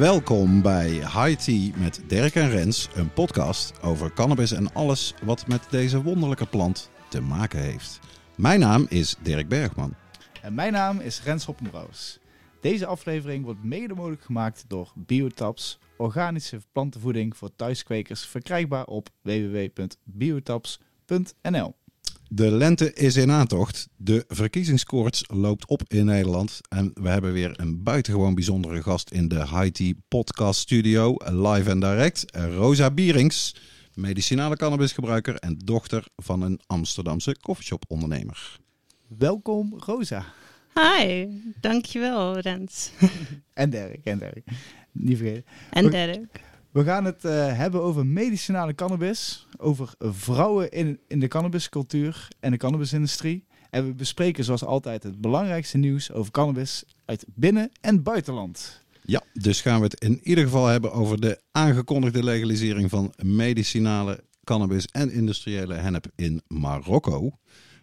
Welkom bij High Tea met Dirk en Rens, een podcast over cannabis en alles wat met deze wonderlijke plant te maken heeft. Mijn naam is Dirk Bergman. En mijn naam is Rens Hoppenbrouwers. Deze aflevering wordt mede mogelijk gemaakt door Biotaps, organische plantenvoeding voor thuiskwekers, verkrijgbaar op www.biotaps.nl. De lente is in aantocht. De verkiezingskoorts loopt op in Nederland. En we hebben weer een buitengewoon bijzondere gast in de High Tea Podcast Studio. Live en direct. Rosa Bierings, medicinale cannabisgebruiker en dochter van een Amsterdamse koffieshop ondernemer. Welkom Rosa. Hi, dankjewel Rens. en Dirk, en Dirk. Niet vergeten. En Dirk. We gaan het uh, hebben over medicinale cannabis, over vrouwen in, in de cannabiscultuur en de cannabisindustrie. En we bespreken zoals altijd het belangrijkste nieuws over cannabis uit binnen- en buitenland. Ja, dus gaan we het in ieder geval hebben over de aangekondigde legalisering van medicinale cannabis en industriële hennep in Marokko.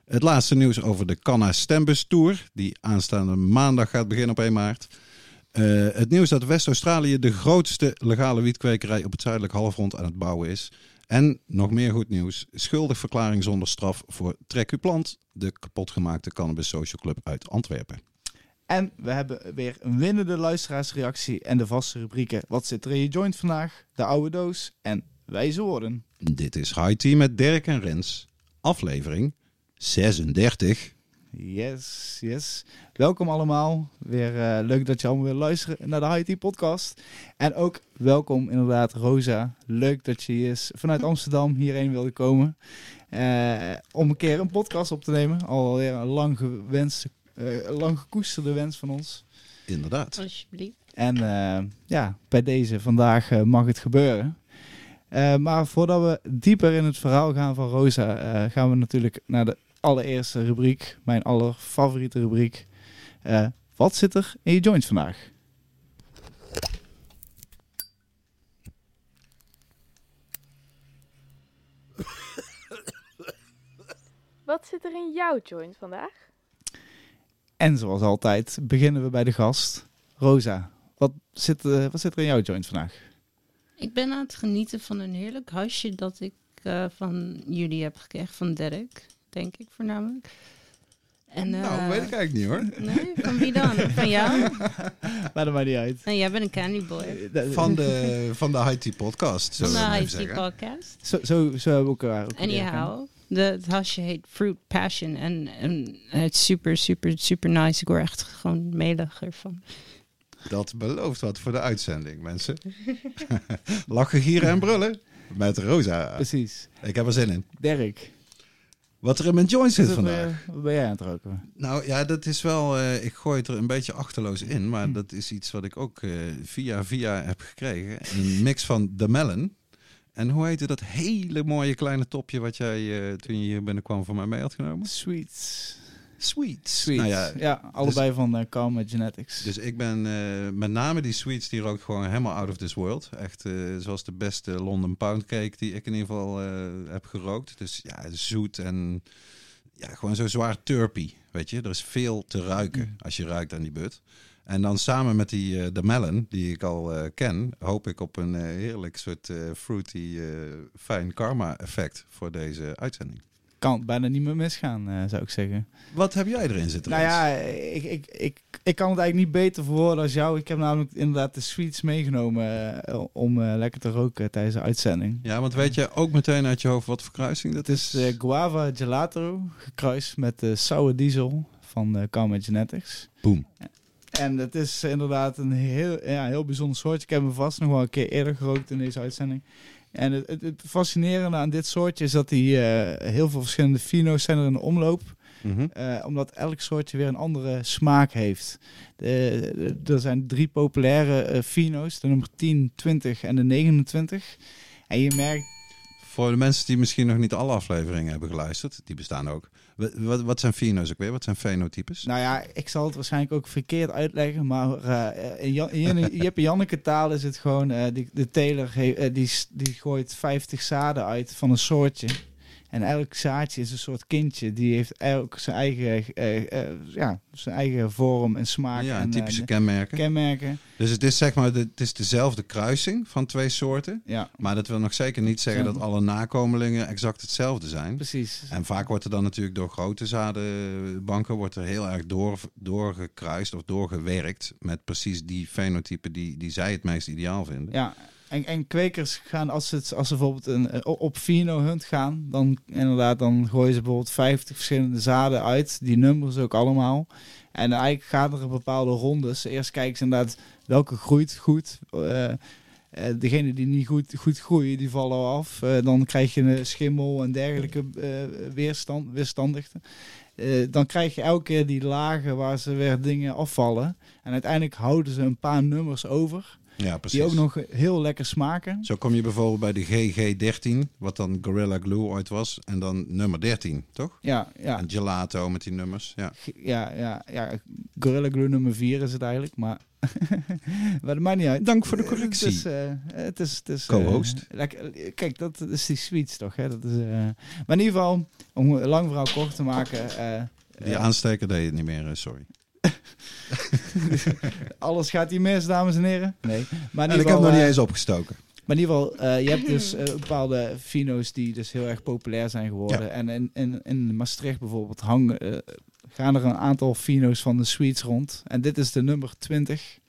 Het laatste nieuws over de Canna Stembus Tour, die aanstaande maandag gaat beginnen op 1 maart. Uh, het nieuws dat West-Australië de grootste legale wietkwekerij op het zuidelijk halfrond aan het bouwen is. En nog meer goed nieuws: schuldig verklaring zonder straf voor Trek uw plant, de kapotgemaakte cannabis social club uit Antwerpen. En we hebben weer een winnende luisteraarsreactie en de vaste rubrieken Wat zit er in je joint vandaag? De oude doos en wijze woorden. Dit is High Tea met Dirk en Rens, aflevering 36. Yes, yes. Welkom allemaal. Weer uh, leuk dat je allemaal weer luisteren naar de IT podcast. En ook welkom inderdaad Rosa. Leuk dat je hier vanuit Amsterdam hierheen wilde komen. Uh, om een keer een podcast op te nemen. Alweer een lang gewenste, uh, lang gekoesterde wens van ons. Inderdaad. Alsjeblieft. En ja, bij deze vandaag mag het gebeuren. maar voordat we dieper in het verhaal gaan van Rosa, gaan we natuurlijk naar de allereerste rubriek, mijn allerfavoriete rubriek. Uh, wat zit er in je joint vandaag? Wat zit er in jouw joint vandaag? En zoals altijd beginnen we bij de gast. Rosa, wat zit, uh, wat zit er in jouw joint vandaag? Ik ben aan het genieten van een heerlijk huisje dat ik uh, van jullie heb gekregen, van Dirk denk ik voornamelijk. En, uh, nou, weet ik eigenlijk niet hoor. Nee, van wie dan? Van jou? Laat er maar niet uit. Nee, jij bent een candy boy. Van de, van de IT podcast. Van de IT podcast. Zo, zo, zo hebben we elkaar ook. Anyhow, de, het hasje heet Fruit Passion. En, en het is super, super, super nice. Ik word echt gewoon melig ervan. Dat belooft wat voor de uitzending, mensen. Lachen, gieren en brullen. Met Rosa. Precies. Ik heb er zin in. Dirk. Wat er in mijn joint zit vandaag. Wat ben jij aan het roken? Nou ja, dat is wel. Uh, ik gooi het er een beetje achterloos in. Maar hm. dat is iets wat ik ook uh, via via heb gekregen. Een mix van de melon. En hoe heette dat hele mooie kleine topje wat jij uh, toen je hier binnenkwam voor mij mee had genomen? Sweets. Sweets. Sweets. Nou ja, ja, allebei dus, van uh, Karma Genetics. Dus ik ben uh, met name die sweets, die rookt gewoon helemaal out of this world. Echt uh, zoals de beste London Pound Cake die ik in ieder geval heb gerookt. Dus ja, zoet en ja, gewoon zo zwaar turpy. Weet je, er is veel te ruiken mm. als je ruikt aan die but. En dan samen met die de melon, die ik al ken, hoop ik op een heerlijk soort fruity fijn karma effect voor deze uitzending kan bijna niet meer misgaan, uh, zou ik zeggen. Wat heb jij erin zitten? Nou ja, ik, ik, ik, ik kan het eigenlijk niet beter verwoorden als jou. Ik heb namelijk inderdaad de sweets meegenomen uh, om uh, lekker te roken tijdens de uitzending. Ja, want weet je ook meteen uit je hoofd wat voor kruising dat is? Het is guava gelato, gekruist met de sour diesel van uh, Karma Genetics. Boom. En het is inderdaad een heel, ja, heel bijzonder soort. Ik heb hem vast nog wel een keer eerder gerookt in deze uitzending. En het, het, fascinerende aan dit soortje is dat die uh, heel veel verschillende fino's zijn er in de omloop. Mm uh, omdat elk soortje weer een andere smaak heeft. De, de, er zijn drie populaire uh, fino's, de nummer 10, 20 en de 29. En je merkt Voor de mensen die misschien nog niet alle afleveringen hebben geluisterd, die bestaan ook. Wat, wat, zijn feno's ook weer? Wat zijn fenotypes? Nou ja, ik zal het waarschijnlijk ook verkeerd uitleggen, maar eh, in, Janneke taal is het gewoon, eh, die, de teler eh, die, die gooit 50 zaden uit van een soortje. En elk zaadje is een soort kindje, die heeft elk zijn eigen, eh, eh, ja, zijn eigen vorm en smaak ja, en typische eh, kenmerken. kenmerken. dus het is zeg maar, de, het is dezelfde kruising van twee soorten. Ja, Maar dat wil nog zeker niet zeggen dat alle nakomelingen exact hetzelfde zijn. precies. En vaak wordt er dan natuurlijk door grote zadenbanken wordt er heel erg door, doorgekruist of doorgewerkt met precies die fenotypen die, die zij het meest ideaal vinden. Ja, en, en kwekers gaan als, het, als ze bijvoorbeeld een, eh, op Vino hunt gaan, dan inderdaad, dan gooien ze bijvoorbeeld 50 verschillende zaden uit. Die nummers ook allemaal. En eigenlijk gaan er bepaalde rondes. Eerst kijken ze inderdaad welke groeit goed. Eh, degene die niet goed, goed groeien, die vallen af. Dan krijg je een schimmel en dergelijke eh, weerstand, dan krijg je elke keer die lagen waar ze weer dingen afvallen. En uiteindelijk houden ze een paar nummers over. Ja, precies. Die ook nog heel lekker smaken. Zo kom je bijvoorbeeld bij de GG13, wat dan Gorilla Glue ooit was, en dan nummer 13, toch? Ja, ja, En gelato met die nummers. Ja. ja, ja, ja. Gorilla Glue nummer 4 is het eigenlijk, maar, maar dat maakt niet uit. Dank voor de correctie. Het is, eh, het is, het is eh, Co-host. kijk, dat is die sweets toch? Hè? Dat is, eh, maar in ieder geval, om een lang verhaal kort te maken. Die aansteker deed het niet meer, sorry. alles gaat hier mis, dames en heren. Nee, maar En ik ieder heb nog niet eh, eens opgestoken. Maar in ieder geval, eh, je hebt dus eh, bepaalde fino's die dus heel erg populair zijn geworden. En in, in, in Maastricht bijvoorbeeld hangen, gaan er een aantal fino's van de sweets rond. En dit is de nummer 20.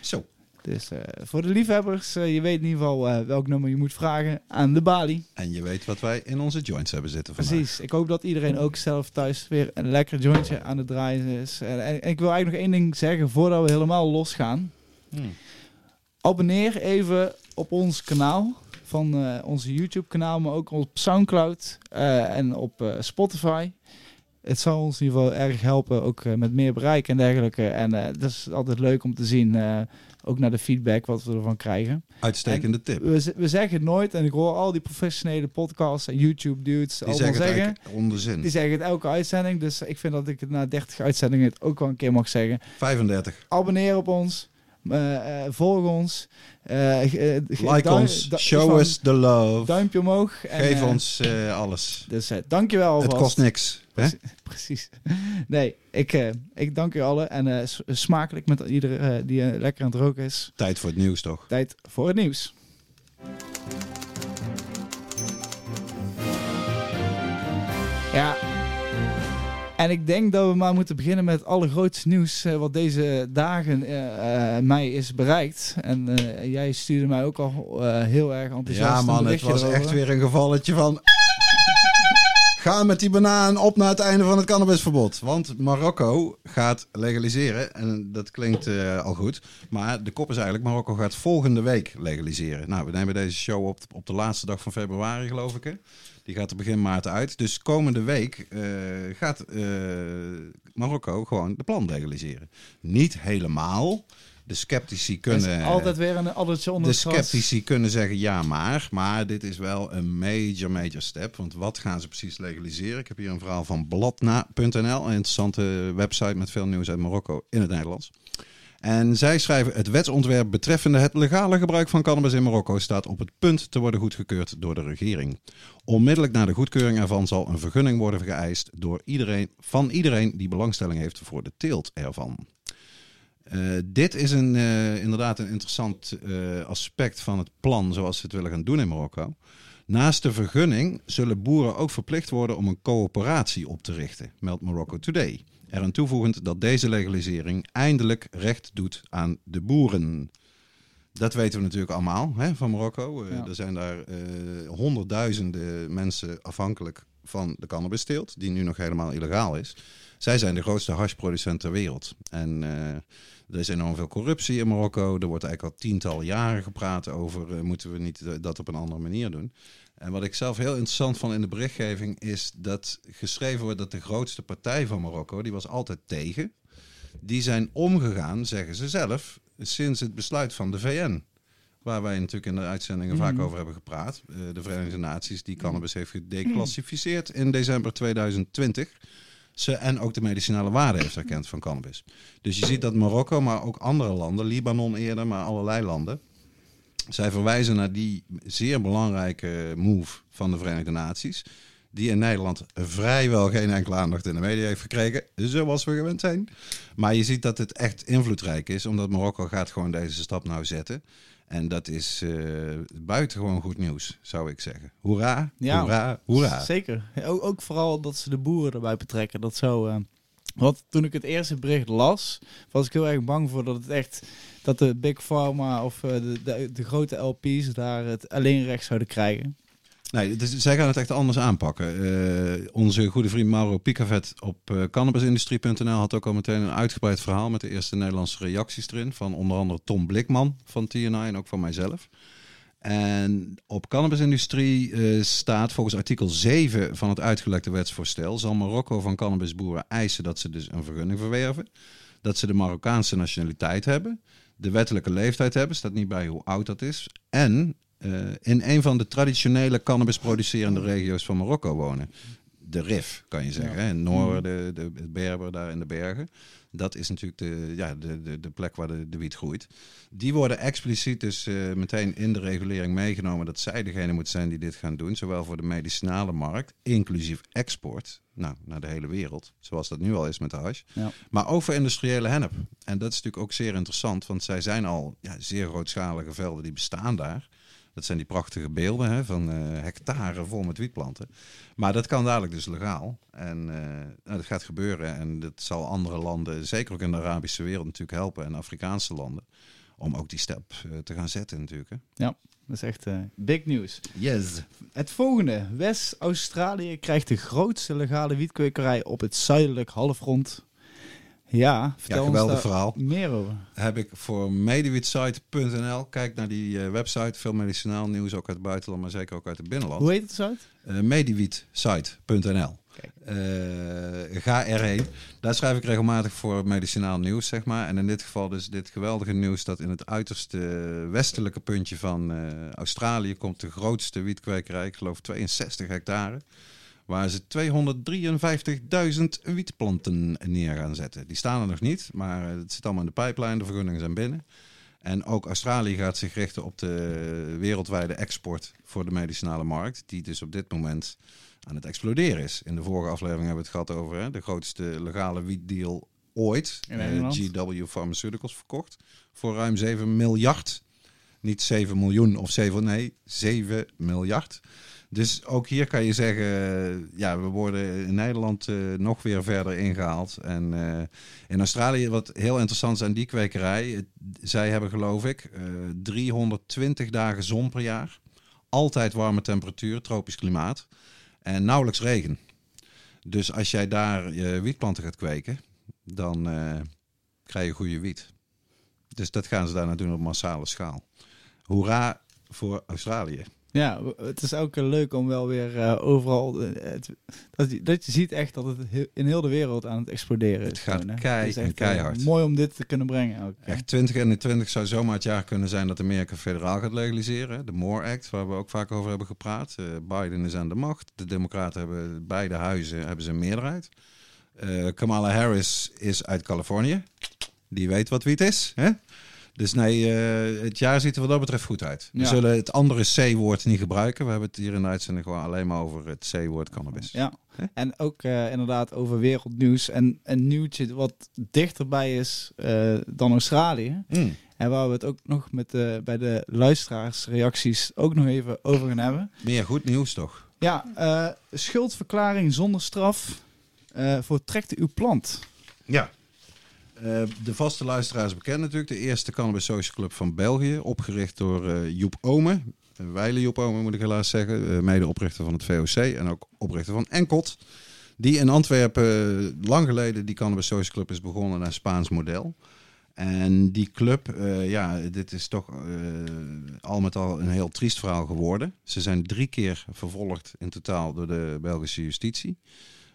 Zo. Dus eh, voor de liefhebbers, eh, je weet in ieder geval eh, welk nummer je moet vragen aan de balie. En je weet wat wij in onze joints hebben zitten vandaag. Precies. Ik hoop dat iedereen ook zelf thuis weer een lekker jointje aan het draaien is. En, en ik wil eigenlijk nog één ding zeggen voordat we helemaal losgaan. Hmm. abonneer even op ons kanaal van eh, onze YouTube kanaal, maar ook op Soundcloud eh, en op eh, Spotify. Het zal ons in ieder geval erg helpen, ook met meer bereik en dergelijke. En eh, dat is altijd leuk om te zien, eh, ook naar de feedback wat we ervan krijgen. Uitstekende tip. We, zeggen het nooit, en ik hoor al die professionele podcasts en YouTube dudes Die allemaal zeggen het zeggen. eigenlijk onderzin. Die zeggen het elke uitzending, dus ik vind dat ik het na 30 uitzendingen het ook wel een keer mag zeggen 35. abonneer op ons. Eh, eh, volg ons. eh, Like ons. Show us the love. Duimpje omhoog. En, Geef ons alles. Dus dankjewel Het alvast. kost niks. Hè? Precies. Nee, ik, ik dank u allen. En smakelijk met iedereen die lekker aan het roken is. Tijd voor het nieuws toch? Tijd voor het nieuws. Ja. En ik denk dat we maar moeten beginnen met het allergrootste nieuws eh, wat deze dagen eh, eh, mij is bereikt. En jij stuurde mij ook al heel erg enthousiast Ja man, het was erover. echt weer een gevalletje van... Ga met die banaan op naar het einde van het cannabisverbod. Want Marokko gaat legaliseren. En dat klinkt eh, al goed. Maar de kop is eigenlijk, Marokko gaat volgende week legaliseren. Nou, we nemen deze show op, op de laatste dag van februari, geloof ik. Hè? Die gaat er begin maart uit. Dus komende week eh, gaat eh, Marokko gewoon de plan legaliseren. Niet helemaal. De sceptici Er is kunnen... altijd weer een onder De sceptici kunnen zeggen ja maar, maar dit is wel een major, major step. Want wat gaan ze precies legaliseren? Ik heb hier een verhaal van bladna.nl, een interessante website met veel nieuws uit Marokko in het Nederlands. En zij schrijven: Het wetsontwerp betreffende het legale gebruik van cannabis in Marokko staat op het punt te worden goedgekeurd door de regering. Onmiddellijk na de goedkeuring ervan zal een vergunning worden geëist door iedereen, van iedereen die belangstelling heeft voor de teelt ervan. Eh, dit is een, eh, inderdaad een interessant eh, aspect van het plan zoals ze het willen gaan doen in Marokko. Naast de vergunning zullen boeren ook verplicht worden om een coöperatie op te richten, meldt Morocco Today. Eraan toevoegend dat deze legalisering eindelijk recht doet aan de boeren. Dat weten we natuurlijk allemaal hè, van Marokko. Ja. Er zijn daar honderdduizenden mensen afhankelijk van de cannabisteelt, die nu nog helemaal illegaal is. Zij zijn de grootste hashproducent ter wereld. En er is enorm veel corruptie in Marokko. Er wordt eigenlijk al tientallen jaren gepraat over... eh, moeten we niet dat op een andere manier doen. En wat ik zelf heel interessant vond in de berichtgeving... is dat geschreven wordt dat de grootste partij van Marokko... die was altijd tegen. Die zijn omgegaan, zeggen ze zelf... sinds het besluit van de VN waar wij natuurlijk in de uitzendingen vaak Mhm. over hebben gepraat. Eh, de Verenigde Naties die cannabis heeft gedeclassificeerd in december 2020. En ook de medicinale waarde heeft erkend van cannabis. Dus je ziet dat Marokko, maar ook andere landen, Libanon eerder, maar allerlei landen, zij verwijzen naar die zeer belangrijke move van de Verenigde Naties. Die in Nederland vrijwel geen enkele aandacht in de media heeft gekregen. Zoals we gewend zijn. Maar je ziet dat het echt invloedrijk is. Omdat Marokko gaat gewoon deze stap nou zetten. En dat is eh buitengewoon goed nieuws, zou ik zeggen. Hoera, Ja. hoera, hoera. Zeker. Ook, ook vooral dat ze de boeren erbij betrekken. Dat zo. eh, want toen ik het eerste bericht las, was ik heel erg bang voor dat het echt dat de Big Pharma of eh, de, de, de grote LP's daar het alleen recht zouden krijgen. Nee, dus zij gaan het echt anders aanpakken. Eh, onze goede vriend Mauro Picavet op eh, cannabisindustrie.nl had ook al meteen een uitgebreid verhaal met de eerste Nederlandse reacties erin. Van onder andere Tom Blikman van TNI en ook van mijzelf. En op cannabisindustrie eh, staat volgens artikel 7 van het uitgelekte wetsvoorstel... zal Marokko van cannabisboeren eisen dat ze dus een vergunning verwerven. Dat ze de Marokkaanse nationaliteit hebben. De wettelijke leeftijd hebben, staat niet bij hoe oud dat is. En in een van de traditionele cannabisproducerende regio's van Marokko wonen. De Rif, kan je zeggen. Ja. Noorden, de, de, Berber daar in de bergen. Dat is natuurlijk de, ja, de, de, de plek waar de, de wiet groeit. Die worden expliciet dus eh, meteen in de regulering meegenomen dat zij degene moeten zijn die dit gaan doen. Zowel voor de medicinale markt, inclusief export, nou, naar de hele wereld. Zoals dat nu al is met de hash. Ja. Maar ook voor industriële hennep. En dat is natuurlijk ook zeer interessant, want zij zijn al ja, zeer grootschalige velden die bestaan daar. Dat zijn die prachtige beelden hè, van eh, hectare vol met wietplanten. Maar dat kan dadelijk dus legaal. En nou, dat gaat gebeuren. En dat zal andere landen, zeker ook in de Arabische wereld, natuurlijk helpen. En Afrikaanse landen. Om ook die stap eh, te gaan zetten natuurlijk. Hè. Dat is echt big nieuws. Yes. Het volgende. West-Australië krijgt de grootste legale wietkwekerij op het zuidelijk halfrond. Ja, vertel Ja, geweldig verhaal. meer over. Heb ik voor mediwietsite.nl. Kijk naar die eh, website. Veel medicinaal nieuws, ook uit het buitenland, maar zeker ook uit het binnenland. Hoe heet het zuid? Uh, mediwietsite.nl. Kijk. Eh, ga erheen. Daar schrijf ik regelmatig voor medicinaal nieuws, zeg maar. En in dit geval dus dit geweldige nieuws dat in het uiterste westelijke puntje van eh, Australië komt de grootste wietkwekerij, ik geloof 62 hectare, waar ze 253.000 wietplanten neer gaan zetten. Die staan er nog niet, maar het zit allemaal in de pijplijn, de vergunningen zijn binnen. En ook Australië gaat zich richten op de wereldwijde export voor de medicinale markt, die dus op dit moment aan het exploderen is. In de vorige aflevering hebben we het gehad over hè, de grootste legale wietdeal ooit. Eh. GW Pharmaceuticals verkocht voor ruim 7 miljard. Niet 7 miljoen of 7, nee, 7 miljard. Dus ook hier kan je zeggen, eh, ja, we worden in Nederland eh, nog weer verder ingehaald. En eh, in Australië, wat heel interessant is aan die kwekerij, zij hebben geloof ik eh, 320 dagen zon per jaar. Altijd warme temperatuur, tropisch klimaat. En nauwelijks regen. Dus als jij daar je wietplanten gaat kweken, dan eh, krijg je goede wiet. Dus dat gaan ze daar nou doen op massale schaal. Hoera voor Australië. Ja, het is ook eh, leuk om wel weer eh, overal... eh, het, dat, je, dat je ziet echt dat het he- in heel de wereld aan het exploderen Het is. gaat gewoon, kei- Het keihard. mooi om dit te kunnen brengen ook. Echt 2021 zou zomaar het jaar kunnen zijn dat Amerika federaal gaat legaliseren. De MORE Act, waar we ook vaak over hebben gepraat. Biden is aan de macht. De Democraten hebben beide huizen hebben ze een meerderheid. Kamala Harris is uit Californië. Die weet wat wiet is. Hè? Dus nee, eh, het jaar ziet er wat dat betreft goed uit. We Ja. zullen het andere C-woord niet gebruiken. We hebben het hier in de uitzending gewoon alleen maar over het C-woord cannabis. Ja, en ook eh, inderdaad over wereldnieuws. En een nieuwtje wat dichterbij is eh, dan Australië. Mm. En waar we het ook nog met de, bij de luisteraarsreacties ook nog even over gaan hebben. Meer goed nieuws toch? Ja, schuldverklaring zonder straf voor trekt uw plant. Ja. Eh, de vaste luisteraar is bekend natuurlijk. De eerste Cannabis Social Club van België. Opgericht door eh, Joep Ome. Uh, Weile Joep Ome moet ik helaas zeggen. eh, medeoprichter van het VOC. En ook oprichter van Enkot. Die in Antwerpen eh, lang geleden die Cannabis Social Club is begonnen naar Spaans model. En die club, eh, ja, dit is toch eh, al met al een heel triest verhaal geworden. Ze zijn drie keer vervolgd in totaal door de Belgische justitie.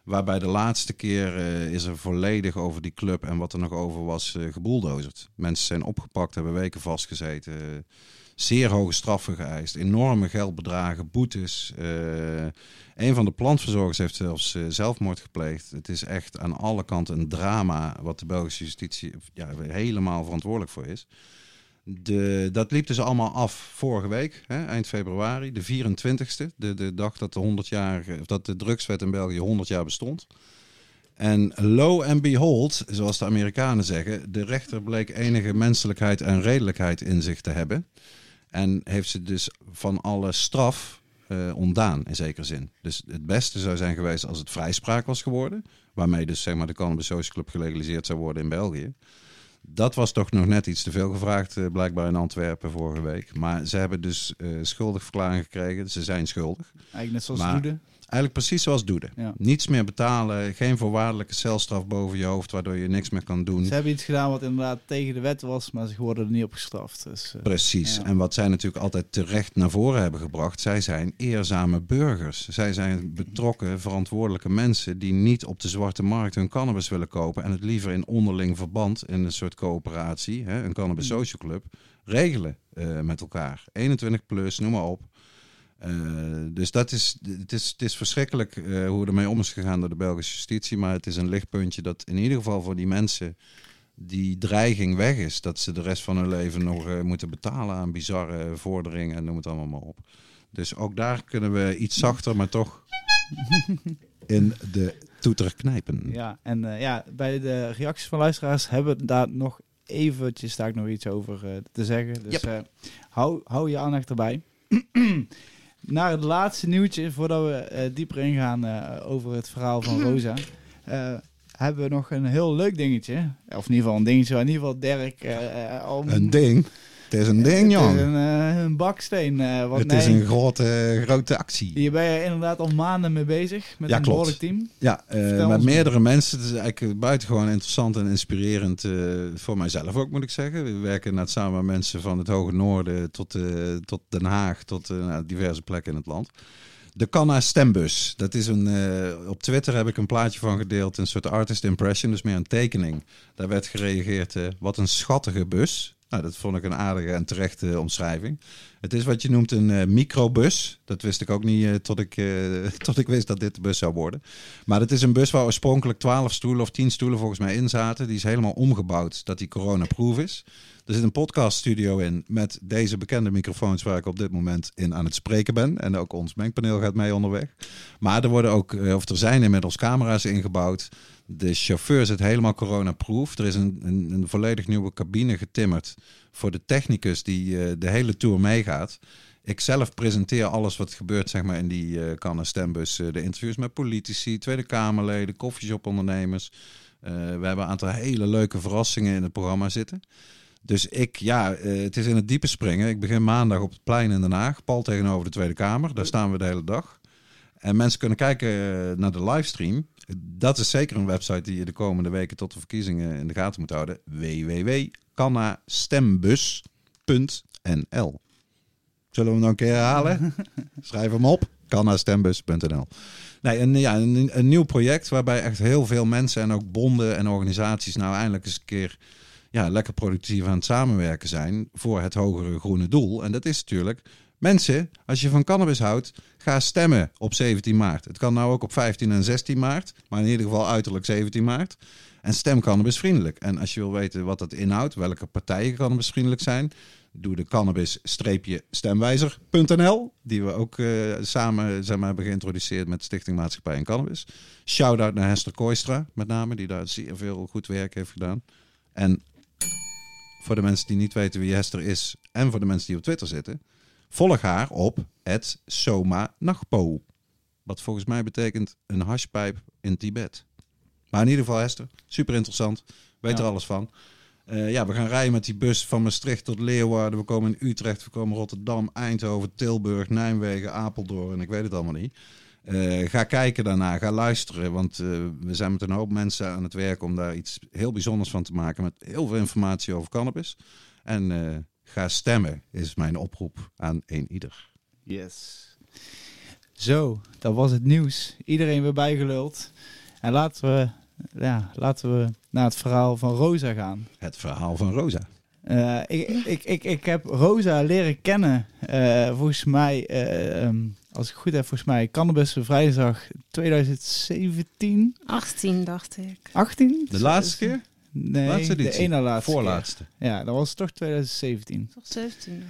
Waarbij de laatste keer eh, is er volledig over die club en wat er nog over was uh, geboeldozerd. Mensen zijn opgepakt, hebben weken vastgezeten. zeer hoge straffen geëist, enorme geldbedragen, boetes. Eh, een van de plantverzorgers heeft zelfs eh, zelfmoord gepleegd. Het is echt aan alle kanten een drama wat de Belgische justitie ja, helemaal verantwoordelijk voor is. De, dat liep dus allemaal af vorige week, hè, eind februari, de 24ste, de, de dag dat de, 100 jaar, of dat de drugswet in België 100 jaar bestond. En lo and behold, zoals de Amerikanen zeggen, de rechter bleek enige menselijkheid en redelijkheid in zich te hebben. En heeft ze dus van alle straf uh, ontdaan, in zekere zin. Dus het beste zou zijn geweest als het vrijspraak was geworden. Waarmee dus zeg maar, de Cannabis Social Club gelegaliseerd zou worden in België. Dat was toch nog net iets te veel gevraagd, uh, blijkbaar in Antwerpen vorige week. Maar ze hebben dus uh, schuldig verklaring gekregen. Ze zijn schuldig. Eigenlijk net zoals maar, Eigenlijk precies zoals Doede. Ja. Niets meer betalen, geen voorwaardelijke celstraf boven je hoofd, waardoor je niks meer kan doen. Ze hebben iets gedaan wat inderdaad tegen de wet was, maar ze worden er niet op gestraft. Dus, uh, precies. ja. En wat zij natuurlijk altijd terecht naar voren hebben gebracht, zij zijn eerzame burgers. Zij zijn betrokken, verantwoordelijke mensen die niet op de zwarte markt hun cannabis willen kopen en het liever in onderling verband, in een soort coöperatie, hè, een cannabis social club, regelen uh, met elkaar. 21 plus, noem maar op. Uh, dus dat is, het is, het is verschrikkelijk uh, hoe ermee om is gegaan door de Belgische justitie. Maar het is een lichtpuntje dat in ieder geval voor die mensen die dreiging weg is. Dat ze de rest van hun leven nog uh, moeten betalen aan bizarre vorderingen en noem het allemaal maar op. Dus ook daar kunnen we iets zachter, maar toch in de toeter knijpen. Ja, en ja, bij de reacties van luisteraars hebben we daar nog eventjes daar nog iets over te zeggen. Dus yep. hou, hou je aandacht erbij. naar het laatste nieuwtje, voordat we uh, dieper ingaan uh, over het verhaal van Rosa, uh, hebben we nog een heel leuk dingetje. Of in ieder geval een dingetje, in ieder geval Dirk... Om... Een ding? Het is een ding, Jan. Het is een, een baksteen. wat het nee, is een grote, grote actie. Hier ben je inderdaad al maanden mee bezig met ja, een klopt. behoorlijk team. Ja, met meerdere mensen. Het is eigenlijk buitengewoon interessant en inspirerend voor mijzelf ook, moet ik zeggen. We werken net samen met mensen van het Hoge Noorden tot, tot Den Haag, tot nou, diverse plekken in het land. De Canna Stembus. Dat is een, uh, op Twitter heb ik een plaatje van gedeeld. Een soort artist impression, dus meer een tekening. Daar werd gereageerd, uh, wat een schattige bus. Nou, dat vond ik een aardige en terechte omschrijving. Het is wat je noemt een uh, microbus. Dat wist ik ook niet tot, ik, tot ik wist dat dit de bus zou worden. Maar het is een bus waar oorspronkelijk 12 stoelen of 10 stoelen volgens mij in zaten. Die is helemaal omgebouwd dat die corona-proof is. Er zit een podcaststudio in met deze bekende microfoons waar ik op dit moment in aan het spreken ben. En ook ons mengpaneel gaat mee onderweg. Maar er worden ook, of er zijn inmiddels camera's ingebouwd. De chauffeur zit helemaal corona-proof. Er is een, een, een, volledig nieuwe cabine getimmerd voor de technicus die uh, de hele tour meegaat. Ik zelf presenteer alles wat gebeurt zeg maar, in die uh, kannen stembus. Uh, de interviews met politici, Tweede Kamerleden, koffieshopondernemers. we hebben een aantal hele leuke verrassingen in het programma zitten. Dus ik, ja, het is in het diepe springen. Ik begin maandag op het plein in Den Haag, pal tegenover de Tweede Kamer. Daar staan we de hele dag. En mensen kunnen kijken naar de livestream. Dat is zeker een website die je de komende weken tot de verkiezingen in de gaten moet houden. www.kannastembus.nl Zullen we hem nog een keer herhalen? Schrijf hem op. kannastembus.nl Nee, een, ja, een, een nieuw project waarbij echt heel veel mensen en ook bonden en organisaties nou eindelijk eens een keer ja, lekker productief aan het samenwerken zijn voor het hogere groene doel. En dat is natuurlijk, mensen, als je van cannabis houdt, ga stemmen op 17 maart. Het kan nou ook op 15 en 16 maart, maar in ieder geval uiterlijk 17 maart. En stem cannabisvriendelijk. En als je wil weten wat dat inhoudt, welke partijen cannabisvriendelijk zijn, doe de cannabis-stemwijzer.nl, die we ook uh, samen zeg maar, hebben geïntroduceerd met Stichting Maatschappij en Cannabis. Shout-out naar Hester Kooistra, met name, die daar zeer veel goed werk heeft gedaan. En voor de mensen die niet weten wie Hester is en voor de mensen die op Twitter zitten, volg haar op het Soma Nagpo. Wat volgens mij betekent een hashpijp in Tibet. Maar in ieder geval Hester, super interessant, weet Ja. er alles van. Eh, ja, we gaan rijden met die bus van Maastricht tot Leeuwarden. We komen in Utrecht, we komen Rotterdam, Eindhoven, Tilburg, Nijmegen, Apeldoorn en ik weet het allemaal niet. Eh, ga kijken daarna, ga luisteren, want eh, we zijn met een hoop mensen aan het werk om daar iets heel bijzonders van te maken met heel veel informatie over cannabis. En ga stemmen is mijn oproep aan een ieder. Yes. Zo, dat was het nieuws. Iedereen weer bijgeluld. En laten we, ja, laten we naar het verhaal van Rosa gaan. Het verhaal van Rosa. Eh, ik, ik, ik, ik heb Rosa leren kennen, eh, volgens mij, eh, ehm, als ik goed heb, volgens mij Cannabis Vrijdag 2017, 18 dacht ik. 18? De laatste keer? Nee, Laatste de ene laatste keer. Voorlaatste. Ja, dat was toch 2017. Toch 17.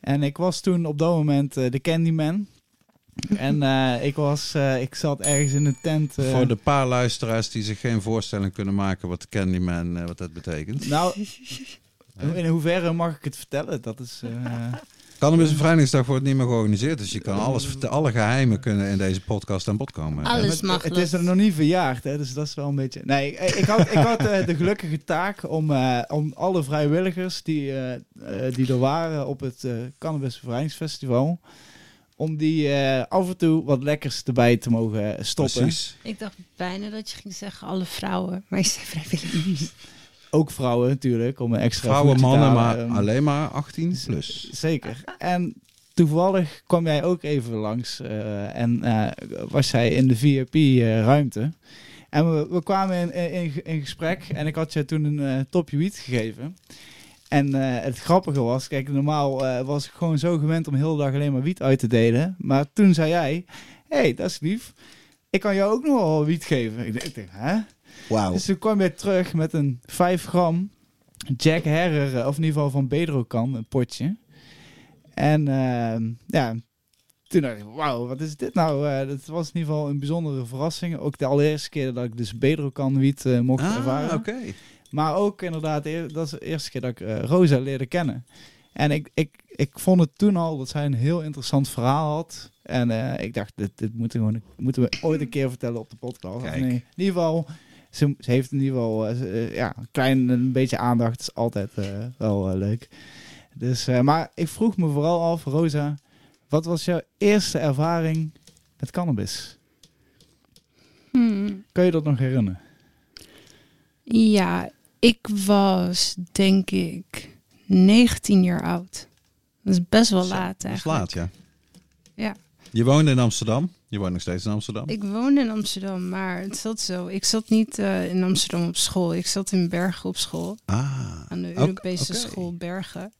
En ik was toen op dat moment eh, de Candyman. en eh, ik, was, eh, ik zat ergens in een tent. eh, Voor de paar luisteraars die zich geen voorstelling kunnen maken wat Candyman, eh, wat dat betekent. Nou, in hoeverre mag ik het vertellen? Dat is... eh, Cannabis Bevrijdingsdag wordt niet meer georganiseerd, dus je kan alles. Alle geheimen kunnen in deze podcast aan bod komen. Alles mag het is er nog niet verjaard, hè, dus dat is wel een beetje... Nee, ik ik had, ik had eh, de gelukkige taak om, eh, om alle vrijwilligers die, eh, eh, die er waren op het eh Cannabis Bevrijdingsfestival... om die eh, af en toe wat lekkers erbij te mogen stoppen. Precies. Ik dacht bijna dat je ging zeggen alle vrouwen. Maar je zei vrijwilligers. Ook vrouwen natuurlijk, om een extra Vrouwen, mannen, maar Ehm, alleen maar 18 plus. Zeker. En toevallig kwam jij ook even langs eh, en eh, was jij in de VIP-ruimte. en we, we kwamen in, in, in gesprek en ik had je toen een eh, topje wiet gegeven. En eh, het grappige was, kijk, normaal eh, was ik gewoon zo gewend om heel de dag alleen maar wiet uit te delen. Maar toen zei jij, hé, hey, dat is lief. Ik kan jou ook nog wel wiet geven. Ik dacht, hè? Wauw. Dus toen kwam je terug met een 5 gram Jack Herrer, eh, of in ieder geval van Bedrocan, een potje. En ehm, ja, toen dacht ik, wauw, wat is dit nou? Eh, dat was in ieder geval een bijzondere verrassing. Ook de allereerste keer dat ik dus Bedrocan wiet eh, mocht Ah, ervaren. Maar ook inderdaad, eer- dat is de eerste keer dat ik Rosa leerde kennen. En ik, ik, ik vond het toen al dat zij een heel interessant verhaal had. En ik dacht, dit, dit moeten, we gewoon, moeten we ooit een keer vertellen op de podcast. Nee, in ieder geval, ze, ze heeft in ieder geval eh, eh, ja, een klein een beetje aandacht. is altijd eh, wel leuk. Dus, eh, maar ik vroeg me vooral af, Rosa, wat was jouw eerste ervaring met cannabis? Hmm. Kun je dat nog herinneren? Ja, ik was denk ik 19 jaar oud. Dat is best wel laat Dat is eigenlijk. laat, ja. Ja. Je woonde in Amsterdam. Je woont nog steeds in Amsterdam. Ik woonde in Amsterdam, maar het zat zo. Ik zat niet eh, in Amsterdam op school. Ik zat in Bergen op school. Ah. Aan de Europese school Bergen.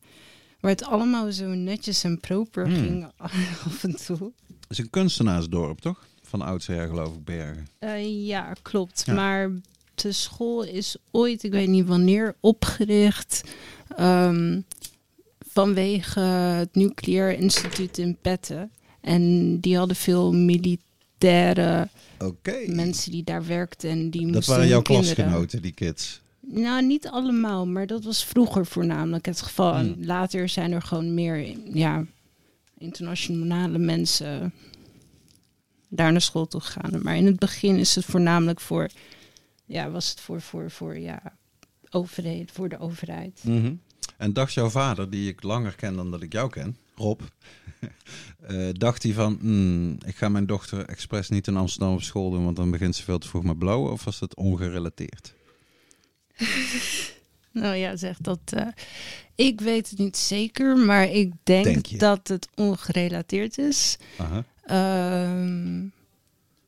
Waar het allemaal zo netjes en proper Hmm. ging af en toe. Het is een kunstenaarsdorp, toch? Van oudsher geloof ik, Bergen. Eh, ja, klopt. Ja. Maar de school is ooit, ik weet niet wanneer, opgericht. ehm, vanwege het Nucleair Instituut in Petten. En die hadden veel militaire mensen die daar werkten. En die Dat waren jouw kinderen- klasgenoten, die kids. Nou, niet allemaal, maar dat was vroeger voornamelijk het geval. En Hmm. later zijn er gewoon meer ja, internationale mensen daar naar school toe gegaan. Maar in het begin is het voornamelijk voor, ja, was het voor, voor, voor, ja, overheid, voor de overheid. Mhm. En dacht jouw vader, die ik langer ken dan dat ik jou ken, Rob, eh, dacht hij van, "Hmm, ik ga mijn dochter expres niet in Amsterdam op school doen, want dan begint ze veel te vroeg met blauwen, of was dat ongerelateerd? Nou ja, zeg dat. eh, ik weet het niet zeker, maar ik denk, dat het ongerelateerd is. Aha. Ehm,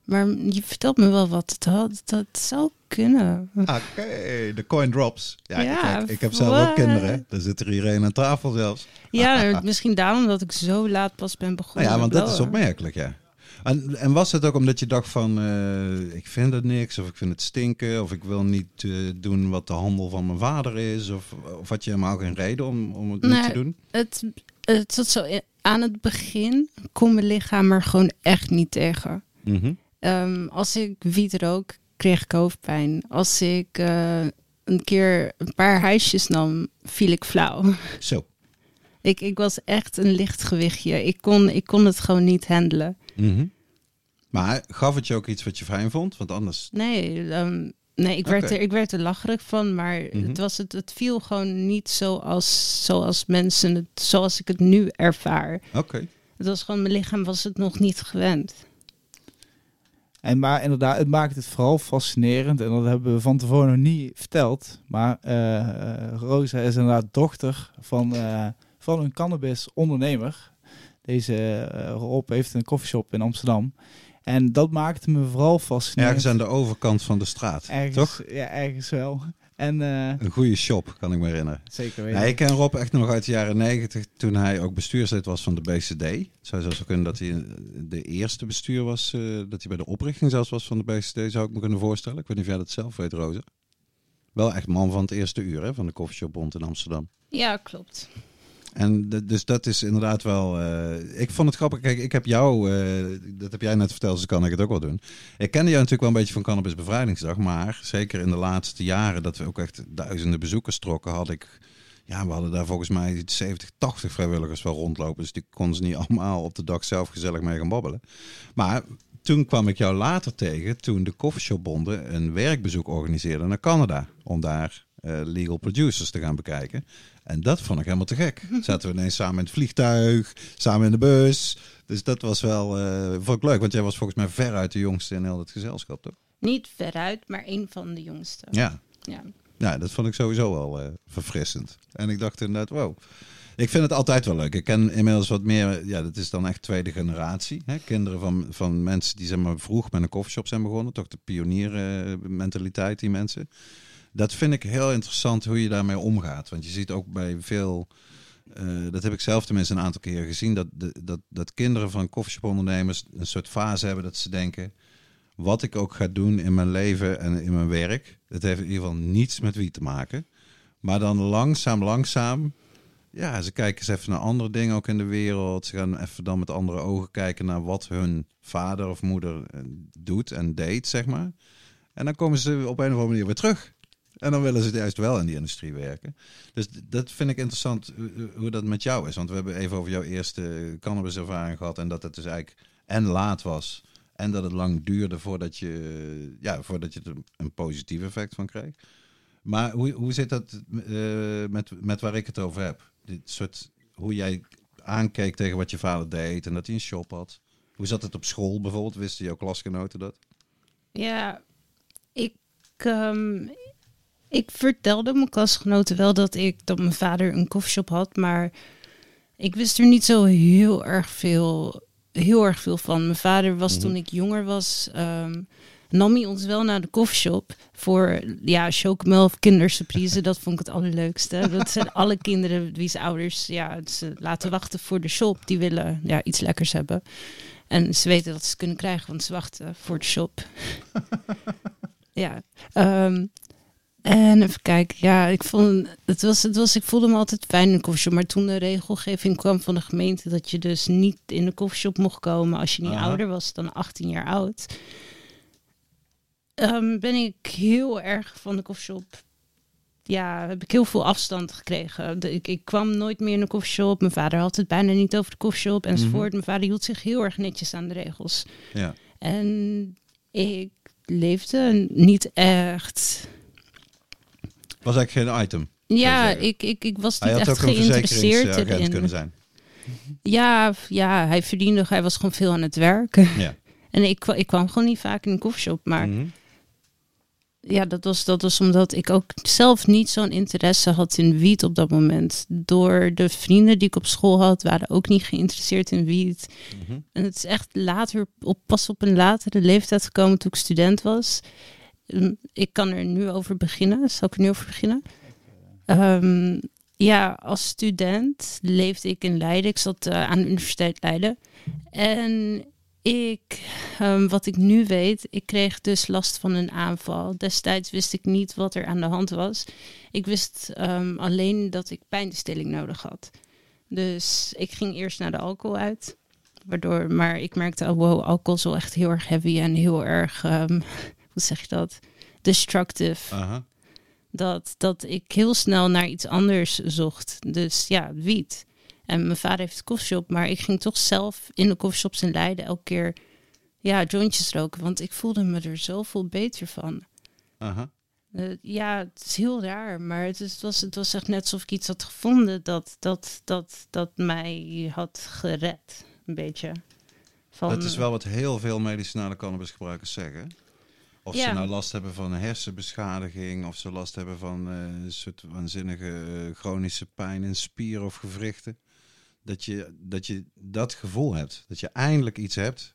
maar je vertelt me wel wat het had. Dat zou kunnen. Oké, de coin drops. Ja, Ja, kijk, ik heb zelf what? ook kinderen. Er zit er iedereen aan tafel zelfs. Ja, misschien daarom dat ik zo laat pas ben Nou begonnen. ja, want dat is opmerkelijk, ja. En, en was het ook omdat je dacht van, eh, ik vind het niks, of ik vind het stinken, of ik wil niet eh, doen wat de handel van mijn vader is, of, of had je helemaal geen reden om, om het niet te doen? Het, het zat zo aan het begin kon mijn lichaam er gewoon echt niet tegen. Mhm. Ehm, als ik wiet rook, kreeg ik hoofdpijn. Als ik eh, een keer een paar huisjes nam, viel ik flauw. Zo. Ik, ik was echt een licht gewichtje. Ik kon, ik kon het gewoon niet handelen. Mhm. Maar gaf het je ook iets wat je fijn vond? Want anders... Nee, ehm, nee ik, werd er, ik werd er lacherig van, maar Mhm. het, was het, het viel gewoon niet zoals, zoals mensen het, zoals ik het nu ervaar. Oké. Het was gewoon, mijn lichaam was het nog niet gewend. En maar inderdaad, het maakt het vooral fascinerend. En dat hebben we van tevoren nog niet verteld. Maar eh, Rosa is inderdaad dochter van, eh, van een cannabis-ondernemer. Deze eh, Rob heeft een koffieshop in Amsterdam. En dat maakte me vooral fascinerend. Ergens aan de overkant van de straat, Ergens, toch? Ja, ergens wel. En eh, Een goede shop, kan ik me herinneren. zeker weten. Nee, ik ken Rob echt nog uit de jaren negentig, toen hij ook bestuurslid was van de BCD. Het zou zelfs kunnen dat hij de eerste bestuur was, eh, dat hij bij de oprichting zelfs was van de BCD, zou ik me kunnen voorstellen. Ik weet niet of jij dat zelf weet, Rosa. Wel echt man van het eerste uur, hè, van de Coffeeshopbond in Amsterdam. Ja, klopt. En dus dat is inderdaad wel. eh, ik vond het grappig. Kijk, ik heb jou, eh, dat heb jij net verteld, dus kan ik het ook wel doen. Ik kende jou natuurlijk wel een beetje van Cannabis Bevrijdingsdag, maar zeker in de laatste jaren dat we ook echt duizenden bezoekers trokken, had ik. Ja, we hadden daar volgens mij 70, 80 vrijwilligers wel rondlopen. Dus die konden ze niet allemaal op de dag zelf gezellig mee gaan babbelen. Maar toen kwam ik jou later tegen, toen de Coffeeshopbonden een werkbezoek organiseerden naar Canada. Om daar eh, legal producers te gaan bekijken. En dat vond ik helemaal te gek. Zaten we ineens samen in het vliegtuig, samen in de bus. Dus dat was wel eh, vond ik leuk, want jij was volgens mij veruit de jongste in heel het gezelschap, toch? Niet veruit, maar een van de jongste. Ja. Ja. Ja, dat vond ik sowieso wel eh, verfrissend. En ik dacht inderdaad, wow. Ik vind het altijd wel leuk. Ik ken inmiddels wat meer, ja, dat is dan echt tweede generatie. Hè? Kinderen van, van mensen die zeg maar vroeg met een koffieshop zijn begonnen. Toch de pioniermentaliteit, die mensen. Dat vind ik heel interessant hoe je daarmee omgaat. Want je ziet ook bij veel, eh, dat heb ik zelf tenminste een aantal keer gezien, dat, dat, dat kinderen van koffieshopondernemers een soort fase hebben dat ze denken, wat ik ook ga doen in mijn leven en in mijn werk, dat heeft in ieder geval niets met wie te maken. Maar dan langzaam, langzaam, ja, ze kijken eens even naar andere dingen ook in de wereld. Ze gaan even dan met andere ogen kijken naar wat hun vader of moeder eh, doet en deed, zeg maar. En dan komen ze op een of andere manier weer terug. En dan willen ze juist wel in die industrie werken. Dus dat vind ik interessant hoe- hoe dat met jou is. Want we hebben even over jouw eerste cannabiservaring gehad. En dat het dus eigenlijk en laat was. En dat het lang duurde voordat je, ja, voordat je er een positief effect van kreeg. Maar hoe, hoe zit dat eh, met, met waar ik het over heb? Dit soort, hoe jij aankeek tegen wat je vader deed en dat hij een shop had. Hoe zat het op school bijvoorbeeld? Wisten jouw klasgenoten dat? Ja, ik, ehm, ik vertelde mijn klasgenoten wel dat ik dat mijn vader een koffieshop had, maar ik wist er niet zo heel erg veel, heel erg veel van. Mijn vader was Mhm. toen ik jonger was, ehm, nam hij ons wel naar de koffieshop voor ja, chocomel of kindersurprise. dat vond ik het allerleukste. Dat zijn alle kinderen wie's ouders ja, ze laten wachten voor de shop, die willen ja, iets lekkers hebben. En ze weten dat ze het kunnen krijgen, want ze wachten voor de shop. ja. ehm, en even kijken. Ja, ik vond het was, het was, ik voelde me altijd fijn in een koffieshop. Maar toen de regelgeving kwam van de gemeente dat je dus niet in de koffieshop mocht komen als je niet Aha. ouder was dan 18 jaar oud. ehm, ben ik heel erg van de koffieshop. Ja, heb ik heel veel afstand gekregen. De- ik, ik kwam nooit meer in een koffieshop. Mijn vader had het bijna niet over de koffieshop enzovoort. Mijn vader hield zich heel erg netjes aan de regels. Ja. En ik leefde niet echt. Was eigenlijk geen item. Ja, zeggen. ik, ik, ik was niet echt geïnteresseerd verzekeringsagent kunnen zijn. Ja, ja, hij verdiende, hij was gewoon veel aan het werken. Ja. En ik, ik kwam gewoon niet vaak in een koffieshop. Maar Mhm. ja, dat was, dat was omdat ik ook zelf niet zo'n interesse had in wiet op dat moment. Door de vrienden die ik op school had, waren ook niet geïnteresseerd in wiet. Mhm. En het is echt later, op, pas op een latere leeftijd gekomen toen ik student was. Ehm, Ik kan er nu over beginnen. Zal ik er nu over beginnen? Ehm, ja, als student leefde ik in Leiden. Ik zat eh, aan de Universiteit Leiden. En ik, ehm, wat ik nu weet, ik kreeg dus last van een aanval. Destijds wist ik niet wat er aan de hand was. Ik wist alleen dat ik pijnstilling nodig had. Dus ik ging eerst naar de alcohol uit. Waardoor, maar ik merkte, oh wow, alcohol is wel echt heel erg heavy en heel erg, hoe zeg je dat, destructive. Dat, dat ik heel snel naar iets anders zocht. Dus ja, wiet. En mijn vader heeft een koffieshop, maar ik ging toch zelf in de koffieshops in Leiden elke keer ja, jointjes roken. Want ik voelde me er zoveel beter van. Eh, ja, het is heel raar, maar het, is, het, was, het was echt net alsof ik iets had gevonden dat, dat, dat, dat mij had gered. Een beetje. Van, Dat is wel wat heel veel medicinale cannabisgebruikers zeggen. Of ze Ja. nou last hebben van een hersenbeschadiging, of ze last hebben van eh, een soort waanzinnige eh, chronische pijn in spieren of gewrichten. Dat je, dat je dat gevoel hebt. Dat je eindelijk iets hebt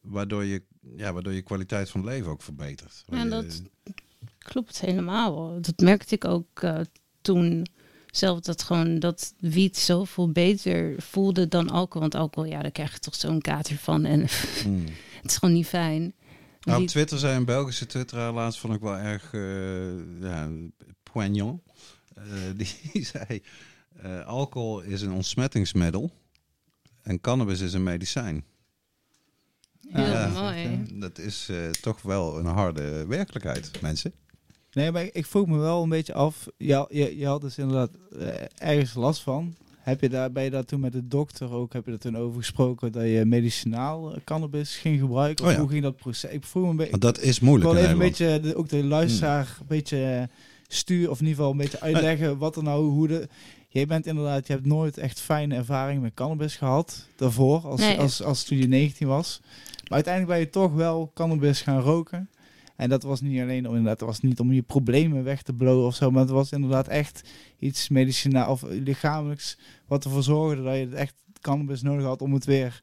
waardoor je, ja, waardoor je kwaliteit van leven ook verbetert. Ja, je- dat- Klopt helemaal. Dat merkte ik ook eh, toen zelf dat gewoon dat wiet zoveel beter voelde dan alcohol. Want alcohol, ja, daar krijg je toch zo'n kater van en Hmm. het is gewoon niet fijn. Nou, op Twitter zei een Belgische twitteraar laatst, vond ik wel erg eh, ja, poignant. Eh, die zei, eh, alcohol is een ontsmettingsmiddel en cannabis is een medicijn. Heel Ja. mooi. Dat is eh, toch wel een harde werkelijkheid, mensen. Nee, maar ik vroeg me wel een beetje af. Je, je, je had dus inderdaad ergens last van. Heb je daar, ben je daar toen met de dokter ook, heb je er toen over gesproken dat je medicinaal eh, cannabis ging gebruiken? Of Oh ja. hoe ging dat proces? Ik vroeg me een beetje. Dat is Ik moeilijk wil in even een beetje de, ook de luisteraar een beetje eh, stuur of in ieder geval een beetje uitleggen wat er nou hoe de. Jij bent inderdaad, je hebt nooit echt fijne ervaring met cannabis gehad daarvoor, als, Nee. als, als toen je 19 was. Maar uiteindelijk ben je toch wel cannabis gaan roken. En dat was niet alleen om inderdaad, het was niet om je problemen weg te blowen of zo, maar het was inderdaad echt iets medicinaal of lichamelijks wat ervoor zorgde dat je het echt cannabis nodig had om het weer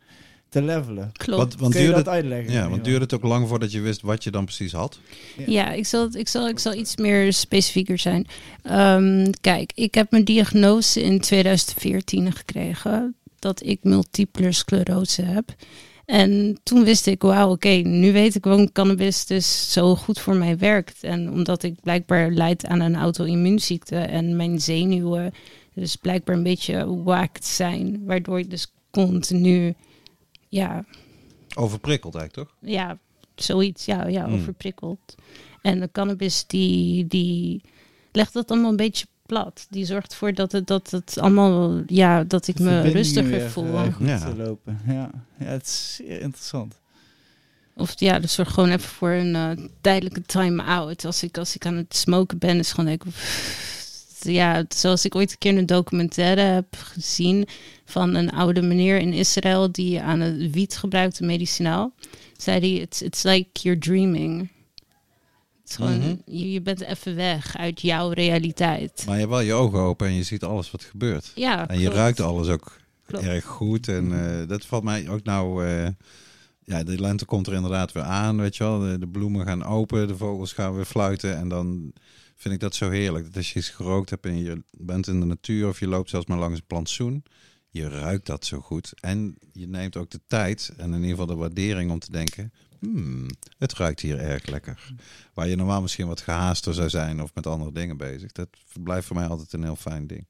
te levelen. Klopt. Want, want Kun je duurde dat het, uitleggen? ja, want duurde het ook lang voordat je wist wat je dan precies had? Ja, ik zal, het- ik, zal, ik zal iets meer specifieker zijn. Ehm, kijk, ik heb mijn diagnose in 2014 gekregen dat ik multiple sclerose heb. En toen wist ik, wauw, oké, nu weet ik waarom cannabis dus zo goed voor mij werkt. En omdat ik blijkbaar leid aan een auto-immuunziekte en mijn zenuwen dus blijkbaar een beetje waakt zijn. Waardoor ik dus continu, ja, Overprikkeld eigenlijk, toch? ja, zoiets, ja, ja Hmm. overprikkeld. En de cannabis die, die legt dat allemaal een beetje plat. Die zorgt ervoor dat het, dat het allemaal, ja, dat ik me rustiger weer, voel. eh, goed Ja. te lopen. Ja. ja, het is zeer interessant. Of ja, dat zorgt gewoon even voor een eh, tijdelijke time-out. Als ik, als ik aan het smoken ben, is gewoon denk ik... Ja, zoals ik ooit een keer een documentaire heb gezien van een oude meneer in Israël die aan het wiet gebruikte medicinaal. Zei hij, it's, it's like you're dreaming. Is gewoon, Mhm. je, je bent even weg uit jouw realiteit. Maar je hebt wel je ogen open en je ziet alles wat gebeurt. Ja, En je ruikt alles ook Klopt. erg goed. En eh, dat valt mij ook nou... eh, ja, de lente komt er inderdaad weer aan, weet je wel. De, de bloemen gaan open, de vogels gaan weer fluiten. En dan vind ik dat zo heerlijk. Dat als je iets gerookt hebt en je bent in de natuur... of je loopt zelfs maar langs een plantsoen... je ruikt dat zo goed. En je neemt ook de tijd en in ieder geval de waardering om te denken... Hmm, het ruikt hier erg lekker. Waar je normaal misschien wat gehaaster zou zijn... of met andere dingen bezig. Dat blijft voor mij altijd een heel fijn ding.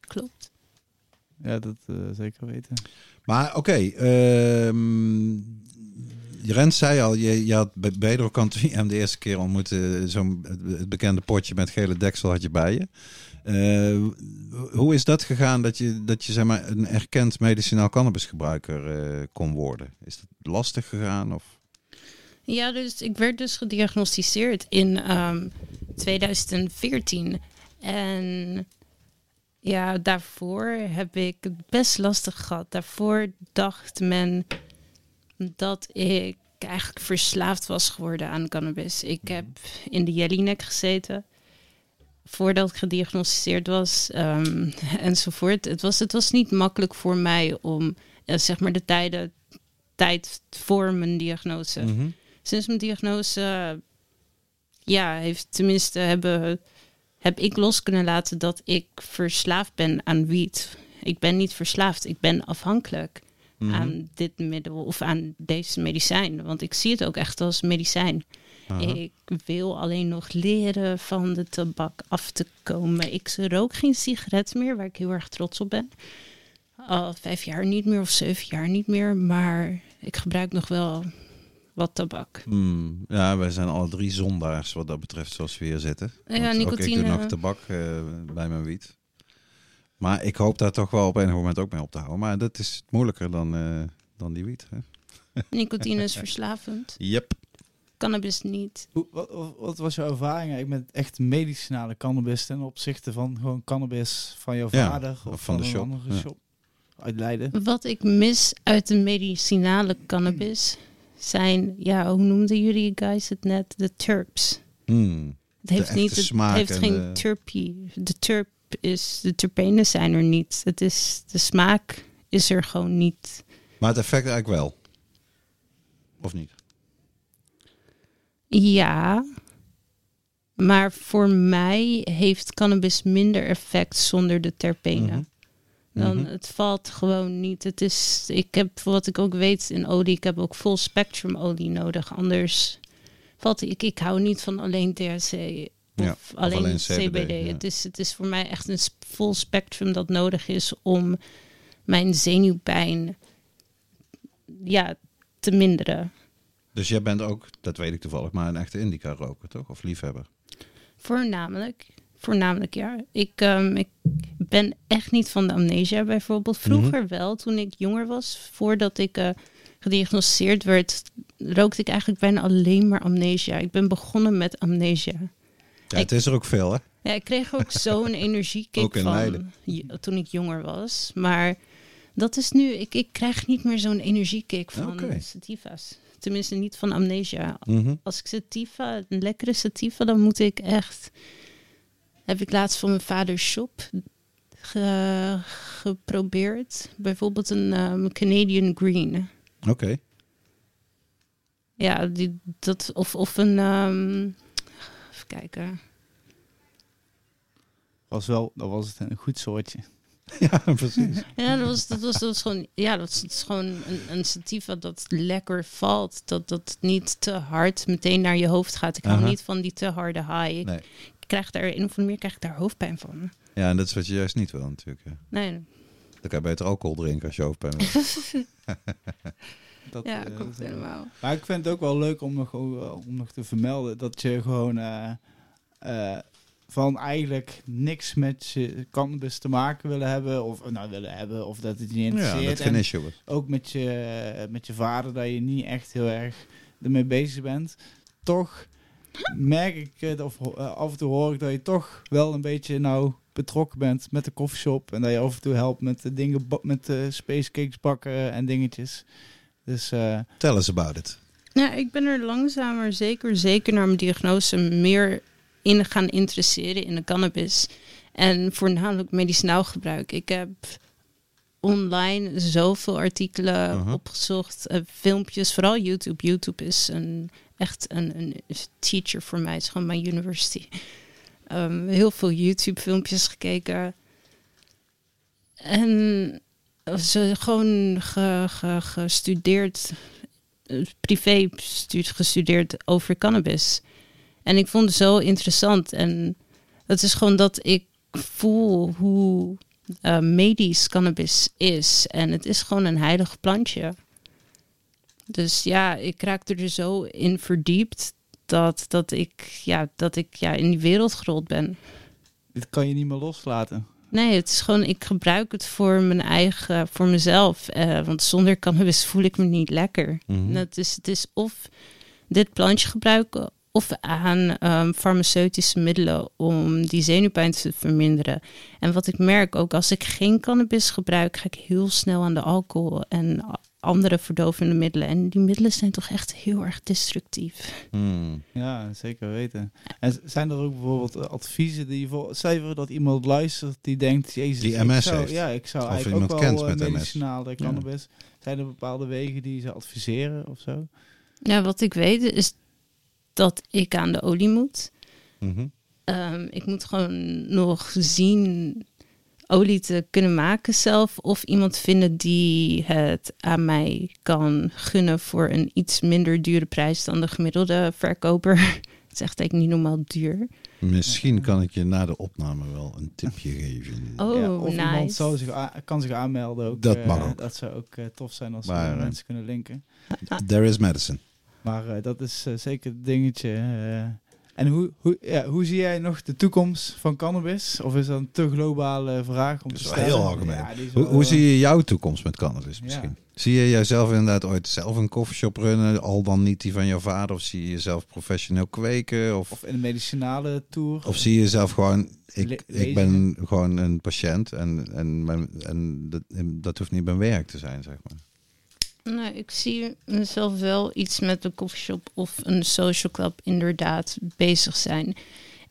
Klopt. Ja, dat eh, zeker weten. Maar oké, ehm, Rens zei al, je, je had bij Bedro hem de eerste keer ontmoette, zo'n het- het bekende potje met gele deksel had je bij je. Eh, hoe is dat gegaan dat je, dat je zeg maar, een erkend medicinaal cannabisgebruiker eh, kon worden? Is dat lastig gegaan? Of? Ja, dus ik werd dus gediagnosticeerd in ehm, 2014. En ja, daarvoor heb ik het best lastig gehad. Daarvoor dacht men dat ik eigenlijk verslaafd was geworden aan cannabis. Ik heb in de Jellinek gezeten voordat ik gediagnosticeerd was ehm, enzovoort. Het was, het was niet makkelijk voor mij om eh, zeg maar de tijden, tijd voor mijn diagnose Mhm. sinds mijn diagnose, ja, heeft tenminste hebben, heb ik los kunnen laten dat ik verslaafd ben aan wiet. Ik ben niet verslaafd, ik ben afhankelijk Mhm. aan dit middel of aan deze medicijn. Want ik zie het ook echt als medicijn. Aha. Ik wil alleen nog leren van de tabak af te komen. Ik rook geen sigaret meer, waar ik heel erg trots op ben. Al vijf jaar niet meer of zeven jaar niet meer. Maar ik gebruik nog wel wat tabak. Hmm, ja, wij zijn alle drie zondaars wat dat betreft, zoals we hier zitten. Ja, Want ook ik nicotine. doe nog tabak eh, bij mijn wiet. Maar ik hoop daar toch wel op enig moment ook mee op te houden. Maar dat is moeilijker dan, eh, dan die wiet. Hè? Nicotine is verslavend. Yep. Cannabis niet. Hoe, wat, wat- was jouw ervaring eigenlijk met echt medicinale cannabis ten opzichte van gewoon cannabis van jouw Ja, vader of, of van de een shop, andere ja. shop uit Leiden? Wat ik mis uit de medicinale cannabis zijn, ja, hoe noemden jullie guys het net? De terps. Hmm. Het heeft, niet, het smaak heeft en geen de- terpie. De terp is, de terpenen zijn er niet. Het is, de smaak is er gewoon niet. Maar het effect eigenlijk wel. Of niet? Ja, Maar voor mij heeft cannabis minder effect zonder de terpenen. Mhm. Dan Mhm. het valt gewoon niet. Het is, ik heb wat ik ook weet in olie, ik heb ook full spectrum olie nodig. Anders valt ik. Ik hou niet van alleen THC of Ja, of alleen, alleen CBD. CBD, ja. Het, is, het is voor mij echt een full spectrum dat nodig is om mijn zenuwpijn ja, te minderen. Dus jij bent ook, dat weet ik toevallig, maar een echte indica roker, toch? Of liefhebber? Voornamelijk. Voornamelijk, ja. Ik, ehm, ik ben echt niet van de amnesia bijvoorbeeld. Vroeger wel, toen ik jonger was, voordat ik eh, gediagnosticeerd werd, rookte ik eigenlijk bijna alleen maar amnesia. Ik ben begonnen met amnesia. Ja, Ik- het is er ook veel, hè? Ja, ik kreeg ook zo'n energiekick van toen ik jonger was. Maar dat is nu, ik, ik krijg niet meer zo'n energiekick van Oké. sativa's. Tenminste, niet van amnesia. Mhm. Als ik sativa, een lekkere sativa, dan moet ik echt. Heb ik laatst van mijn vader shop ge- geprobeerd. Bijvoorbeeld een ehm, Canadian Green. Oké. Ja, die, dat, of, of een. ehm, even kijken. Was wel, dat was het een goed soortje. Ja, precies. Ja, dat was, dat was, dat was gewoon, ja, dat is gewoon een, een sativa dat lekker valt. Dat dat niet te hard meteen naar je hoofd gaat. Ik hou niet van die te harde high. Nee. Ik krijg daar, in of andere meer krijg ik daar hoofdpijn van. Ja, en dat is wat je juist niet wil natuurlijk. hè. Nee, Dan kan je beter alcohol drinken als je hoofdpijn hebt. Dat, ja, eh, klopt dat- helemaal. Maar ik vind het ook wel leuk om nog, eh, om nog te vermelden dat je gewoon eh, eh, van eigenlijk niks met je cannabis te maken willen hebben. Of nou willen hebben, of dat het je niet Ja, interesseert. dat geen issue was. ook met je, met je vader, dat je niet echt heel erg ermee bezig bent. Toch merk ik het, of eh, af en toe hoor ik dat je toch wel een beetje nou betrokken bent met de koffieshop. En dat je af en toe helpt met de dingen, met de spacecakes bakken en dingetjes. Dus eh, Tell us about it. Ja, ik ben er langzamer, zeker, zeker naar mijn diagnose, meer in gaan interesseren in de cannabis. En voornamelijk medicinaal gebruik. Ik heb online zoveel artikelen Mhm. opgezocht, eh, filmpjes, vooral YouTube. YouTube is een, echt een, een teacher voor mij, het is gewoon mijn university. Ehm, heel veel YouTube-filmpjes gekeken. En ze gewoon ge, ge- gestudeerd, eh, privé stu- gestudeerd over cannabis. En ik vond het zo interessant. En het is gewoon dat ik voel hoe eh, medisch cannabis is. En het is gewoon een heilig plantje. Dus ja, ik raakte er zo in verdiept dat, dat ik, ja, dat ik ja, in die wereld gerold ben. dit kan je niet meer loslaten. Nee, het is gewoon, ik gebruik het voor mijn eigen, voor mezelf. Eh, want zonder cannabis voel ik me niet lekker. Mhm. Het, is, het is of dit plantje gebruiken of aan ehm, farmaceutische middelen om die zenuwpijn te verminderen. En wat ik merk, ook als ik geen cannabis gebruik, ga ik heel snel aan de alcohol en andere verdovende middelen. En die middelen zijn toch echt heel erg destructief. Hmm. Ja, zeker weten. En zijn er ook bijvoorbeeld eh, adviezen die je voor... Voor dat iemand luistert die denkt... Jezus, Die ik MS zou, heeft. Ja, ik zou Of eigenlijk ook iemand wel kent eh, met MS. medicinale cannabis. Zijn er bepaalde wegen die ze adviseren of zo? Ja, wat ik weet is dat ik aan de olie moet. Mhm. Ehm, ik moet gewoon nog zien olie te kunnen maken zelf. Of iemand vinden die het aan mij kan gunnen voor een iets minder dure prijs dan de gemiddelde verkoper. Het is echt eigenlijk niet normaal duur. Misschien kan ik je na de opname wel een tipje geven. Oh, Ja, of iemand nice. zou zich a- kan zich aanmelden. Ook, Dat eh, mag ook. Dat zou ook eh, tof zijn als Maar, we eh, mensen kunnen linken. There is medicine. Maar eh, dat is eh, zeker het dingetje. eh. en hoe, hoe, ja, hoe zie jij nog de toekomst van cannabis? Of is dat een te globale vraag om Dat te stellen? heel algemeen. Ja, Hoe, hoe zie je jouw toekomst met cannabis Ja. misschien? Zie je jezelf inderdaad ooit zelf een koffieshop runnen, al dan niet die van jouw vader? Of zie je jezelf professioneel kweken? Of, Of in een medicinale tour? of zie je jezelf gewoon, ik, Le- ik ben gewoon een patiënt en, en, mijn, en dat, en dat hoeft niet mijn werk te zijn, zeg maar. Nee, ik zie mezelf wel iets met een coffeeshop of een social club inderdaad bezig zijn.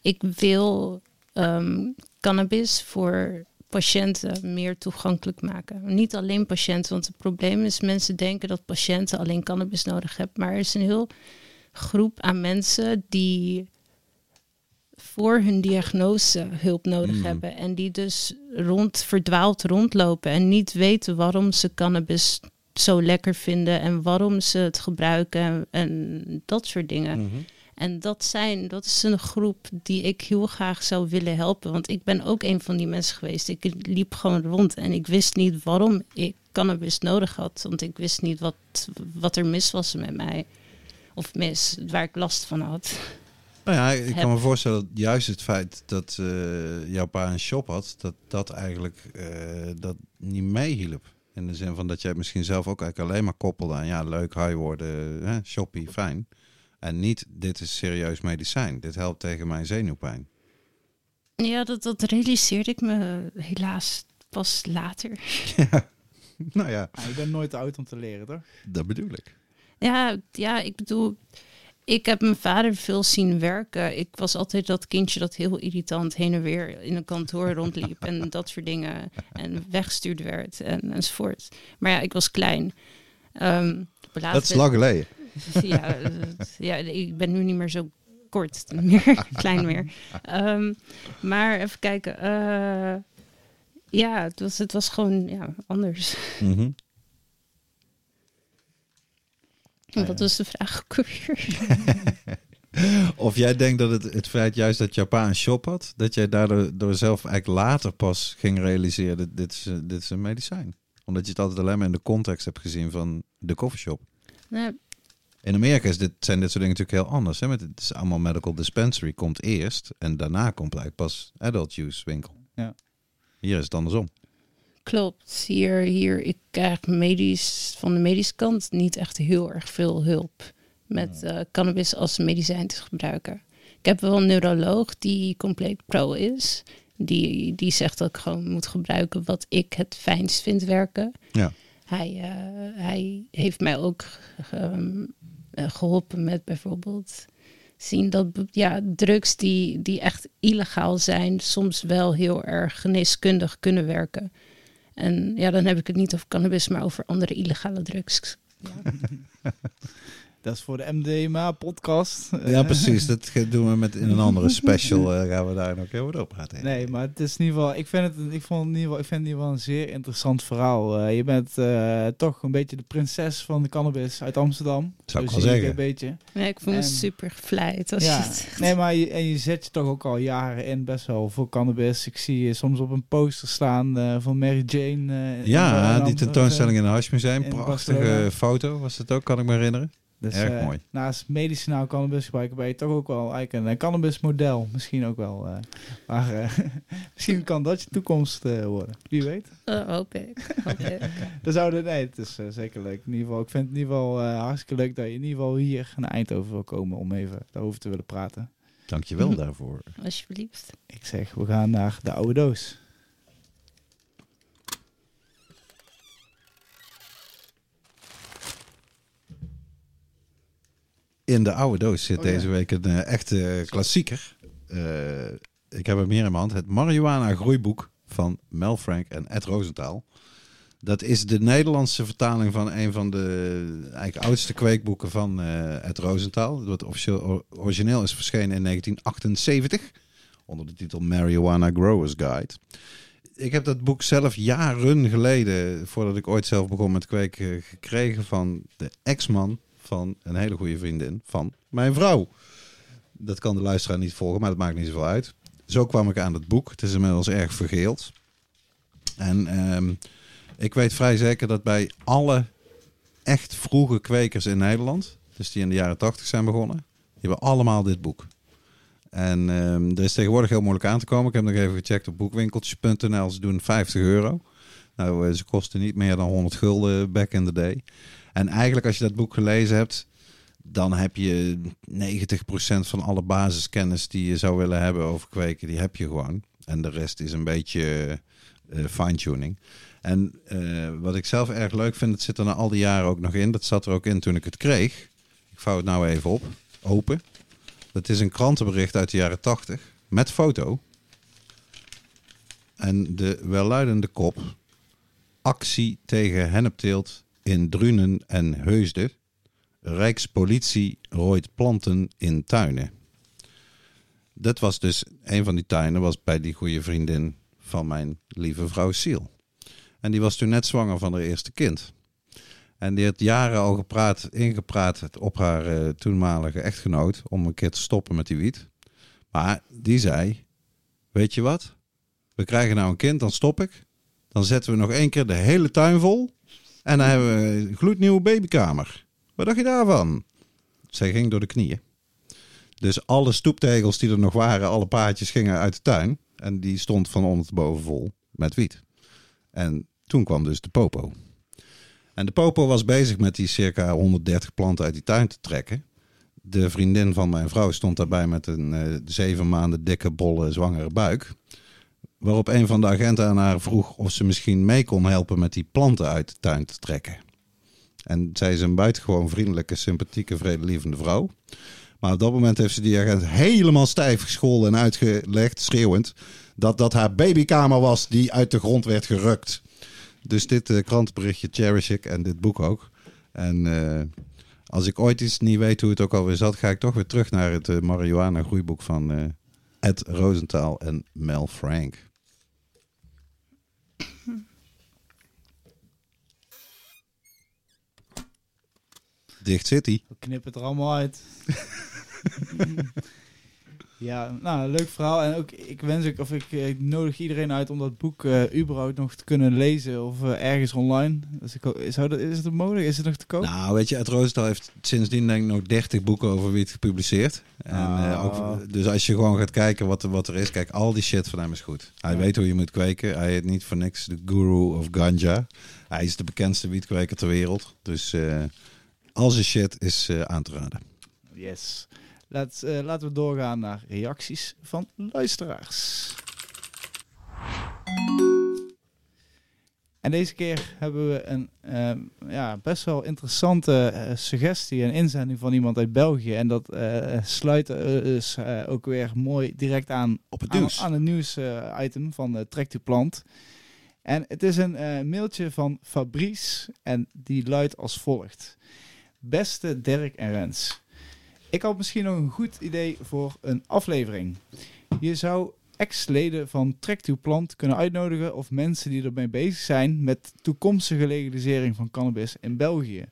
Ik wil ehm, cannabis voor patiënten meer toegankelijk maken. Niet alleen patiënten, want het probleem is mensen denken dat patiënten alleen cannabis nodig hebben. Maar er is een heel groep aan mensen die voor hun diagnose hulp nodig Mm. hebben. En die dus rond, verdwaald rondlopen en niet weten waarom ze cannabis zo lekker vinden en waarom ze het gebruiken en, en dat soort dingen. Mhm. En dat, zijn, dat is een groep die ik heel graag zou willen helpen. Want ik ben ook een van die mensen geweest. Ik liep gewoon rond en ik wist niet waarom ik cannabis nodig had. Want ik wist niet wat, wat er mis was met mij. Of mis, waar ik last van had. Nou ja, ik kan me voorstellen dat juist het feit dat eh, jouw pa een shop had, dat dat eigenlijk eh, dat niet meehielp. In de zin van dat jij het misschien zelf ook eigenlijk alleen maar koppelde aan ja, leuk, high worden, hè, shoppie, fijn. En niet, dit is serieus medicijn. Dit helpt tegen mijn zenuwpijn. Ja, dat, dat realiseerde ik me helaas pas later. Nou ja, Ah, je bent nooit te oud om te leren, toch? dat bedoel ik. Ja, ja, ik bedoel, ik heb mijn vader veel zien werken. Ik was altijd dat kindje dat heel irritant heen en weer in een kantoor rondliep en dat soort dingen. En weggestuurd werd en, enzovoort. Maar ja, ik was klein. Ehm, Dat is lang geleden. ja, ja, ik ben nu niet meer zo kort meer, klein meer. Ehm, maar even kijken. eh, ja, het was, het was gewoon ja, anders. Mhm. Ja. Wat was de vraag ook? Of jij denkt dat het, het feit juist dat pa een shop had, dat jij daardoor door zelf eigenlijk later pas ging realiseren, dit, dit, is, een- dit is een medicijn. Omdat je het altijd alleen maar in de context hebt gezien van de coffeeshop. Nou, In Amerika is dit, zijn dit soort dingen natuurlijk heel anders. Hè? Met, het is allemaal medical dispensary komt eerst en daarna komt eigenlijk pas adult use winkel. Ja. Hier is het andersom. Klopt. Hier, hier, ik krijg medisch, van de medische kant niet echt heel erg veel hulp met eh, cannabis als medicijn te gebruiken. Ik heb wel een neuroloog die compleet pro is. Die, die zegt dat ik gewoon moet gebruiken wat ik het fijnst vind werken. Ja. Hij, eh, hij heeft mij ook ehm, eh, geholpen met bijvoorbeeld zien dat ja, drugs die, die echt illegaal zijn, soms wel heel erg geneeskundig kunnen werken. En ja, dan heb ik het niet over cannabis, maar over andere illegale drugs. Dat is voor de MDMA-podcast. Ja, precies. Dat doen we met in een andere special. eh, gaan we daar nog even over praten. Nee, maar het is in ieder geval. Ik vind het, ik vond het in ieder geval, ik vind het in ieder geval een zeer interessant verhaal. Eh, je bent eh, toch een beetje de prinses van de cannabis uit Amsterdam. Zou ik Zo wel zeggen. een beetje. Ja, ik voel me super gevleid. Als Ja, je het zegt. nee, maar je, en je zet je toch ook al jaren in best wel voor cannabis. Ik zie je soms op een poster staan eh, van Mary Jane. eh, Ja, in die tentoonstelling in het Hashmuseum. in Prachtige Barcelona. foto was het ook, kan ik me herinneren. Dus, Erg eh, mooi. Naast medicinaal cannabis gebruiken ben je toch ook wel eigenlijk een, een cannabismodel. Misschien ook wel. eh, maar eh, misschien kan dat je toekomst eh, worden. Wie weet. Hoop ik. Dan zouden, nee, het is eh, zeker leuk. In ieder geval, ik vind het in ieder geval eh, hartstikke leuk dat je in ieder geval hier naar Eindhoven wil komen om even daarover te willen praten. Dankjewel daarvoor. Alsjeblieft. Ik zeg, we gaan naar de oude doos. In de oude doos zit Oh, ja. deze week een eh, echte klassieker. Eh, ik heb hem hier in mijn hand. Het Marihuana groeiboek van Mel Frank en Ed Rosenthal. Dat is de Nederlandse vertaling van een van de eigenlijk oudste kweekboeken van eh Ed Rosenthal. Dat officieel or- origineel is verschenen in 1978 onder de titel Marijuana Growers Guide. Ik heb dat boek zelf jaren geleden, voordat ik ooit zelf begon met kweken, gekregen van de ex-man van een hele goede vriendin van mijn vrouw. Dat kan de luisteraar niet volgen, maar dat maakt niet zoveel uit. Zo kwam ik aan het boek. Het is inmiddels erg vergeeld. En ehm, ik weet vrij zeker dat bij alle echt vroege kwekers in Nederland, dus die in de jaren tachtig zijn begonnen, die hebben allemaal dit boek. En ehm, er is tegenwoordig heel moeilijk aan te komen. Ik heb nog even gecheckt op boekwinkeltjes.nl. Ze doen 50 euro. Nou, eh, ze kosten niet meer dan 100 gulden back in the day. En eigenlijk als je dat boek gelezen hebt, dan heb je 90% van alle basiskennis die je zou willen hebben over kweken, die heb je gewoon. En de rest is een beetje eh, fine-tuning. En eh, wat ik zelf erg leuk vind, het zit er na al die jaren ook nog in. Dat zat er ook in toen ik het kreeg. Ik vouw het nou even op. Open. Dat is een krantenbericht uit de jaren 80 met foto. En de welluidende kop. Actie tegen hennepteelt in Drunen en Heusden. Rijkspolitie rooit planten in tuinen. dat was dus een van die tuinen, was bij die goede vriendin van mijn lieve vrouw Siel. En die was toen net zwanger van haar eerste kind. En die had jaren al gepraat, ingepraat op haar eh, toenmalige echtgenoot om een keer te stoppen met die wiet. Maar die zei, weet je wat? We krijgen nou een kind, dan stop ik. Dan zetten we nog één keer de hele tuin vol. En dan hebben we een gloednieuwe babykamer. Wat dacht je daarvan? Zij ging door de knieën. Dus alle stoeptegels die er nog waren, alle paadjes gingen uit de tuin. En die stond van onder te boven vol met wiet. En toen kwam dus de popo. En de popo was bezig met die circa 130 planten uit die tuin te trekken. De vriendin van mijn vrouw stond daarbij met een eh, zeven maanden dikke, bolle, zwangere buik. Waarop een van de agenten aan haar vroeg of ze misschien mee kon helpen met die planten uit de tuin te trekken. En zij is een buitengewoon vriendelijke, sympathieke, vredelievende vrouw. Maar op dat moment heeft ze die agent helemaal stijf gescholden en uitgelegd, schreeuwend, dat dat haar babykamer was die uit de grond werd gerukt. Dus dit uh, krantenberichtje cherish ik en dit boek ook. En uh, als ik ooit iets niet weet hoe het ook alweer zat, ga ik toch weer terug naar het uh, marihuana groeiboek van Ed Rosenthal en Mel Frank. Dicht hij. We knippen het er allemaal uit. ja, nou, leuk verhaal. En ook, ik wens ik, of ik, ik nodig iedereen uit om dat boek uh, überhaupt nog te kunnen lezen. Of uh, ergens online. Dus ik, zou dat, is het mogelijk? Is het nog te koop? Nou, weet je, Ed Roostal heeft sindsdien denk ik nog 30 boeken over wiet gepubliceerd. En, uh, ook, dus als je gewoon gaat kijken wat, wat er is. Kijk, al die shit van hem is goed. Hij ja. weet hoe je moet kweken. Hij heet niet voor niks de guru of ganja. Hij is de bekendste wietkweker ter wereld. Dus al zijn shit is aan te raden. Yes. Laat, uh, laten we doorgaan naar reacties van luisteraars. En deze keer hebben we een uh, ja, best wel interessante uh, suggestie en inzending van iemand uit België. En dat sluit dus ook weer mooi direct aan op het nieuws. Aan, aan een nieuwsitem van Trek to Plant. En het is een mailtje van Fabrice en die luidt als volgt. Beste Dirk en Rens. Ik had misschien nog een goed idee voor een aflevering. Je zou ex-leden van Plant kunnen uitnodigen of mensen die ermee bezig zijn met toekomstige legalisering van cannabis in België.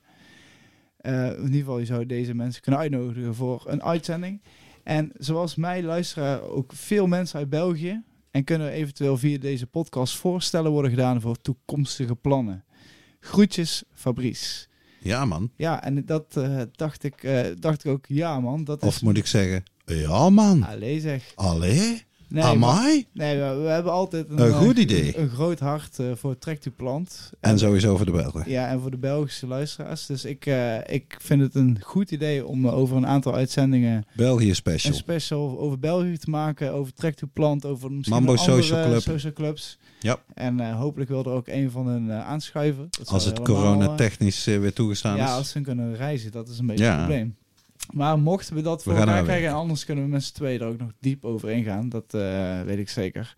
Uh, in ieder geval, je zou deze mensen kunnen uitnodigen voor een uitzending. En zoals mij luisteren ook veel mensen uit België en kunnen eventueel via deze podcast voorstellen worden gedaan voor toekomstige plannen. Groetjes, Fabrice. Ja, man. Ja, en dat uh, dacht, ik, uh, dacht ik ook, ja, man. Dat of is... moet ik zeggen, ja, man. Allee, zeg. Allee? Nee, Amai? Nee, we, we, hebben altijd een, een goed idee. Een, een groot hart uh, voor Trek to Plant. En, en, sowieso voor de Belgen. Ja, en voor de Belgische luisteraars. Dus ik, ik vind het een goed idee om over een aantal uitzendingen... België special. Een special over België te maken, over Trek to Plant, over misschien Mambo andere Social Club. social clubs. Ja. En hopelijk wil er ook een van hen aanschuiven. Dat als het helemaal, coronatechnisch uh, weer toegestaan ja, is. Ja, als ze kunnen reizen, dat is een beetje ja. het probleem. Maar mochten we dat we voor elkaar krijgen, en anders kunnen we met z'n tweeën er ook nog diep over ingaan. Dat uh, weet ik zeker.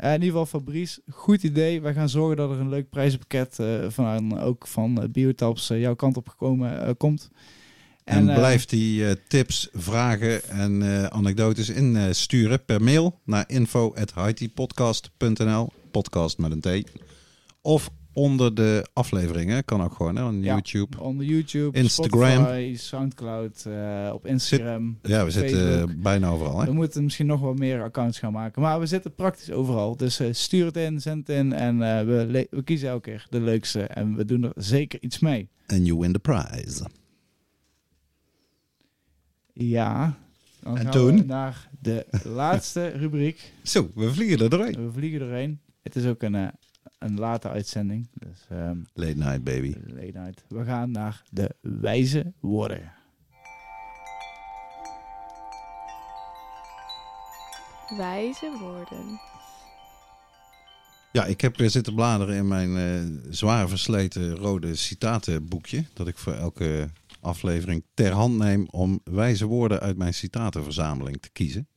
Uh, in ieder geval, Fabrice, goed idee. Wij gaan zorgen dat er een leuk prijzenpakket uh, van, ook van Biotaps jouw kant op gekomen komt. En, en blijf die tips, vragen en anekdotes insturen per mail naar info.hitipodcast.nl Podcast met een T. Of onder de afleveringen, kan ook gewoon, hè, on ja, YouTube. Onder YouTube, Instagram. Spotify, Soundcloud, uh, op Instagram. Zit, ja, we zitten bijna overal. Hè? We moeten misschien nog wat meer accounts gaan maken. Maar we zitten praktisch overal. Dus uh, stuur het in, zend het in. En uh, we, we kiezen elke keer de leukste. En we doen er zeker iets mee. And you win the prize. Ja. Dan en gaan toen? we naar de laatste rubriek. Zo, we vliegen er doorheen. We vliegen erheen. Het is ook een, een late uitzending. Dus, um, late night, baby. Late night. We gaan naar de wijze woorden. Wijze woorden. Ja, ik heb weer zitten bladeren in mijn uh, zwaar versleten rode citatenboekje. Dat ik voor elke aflevering ter hand neem om wijze woorden uit mijn citatenverzameling te kiezen.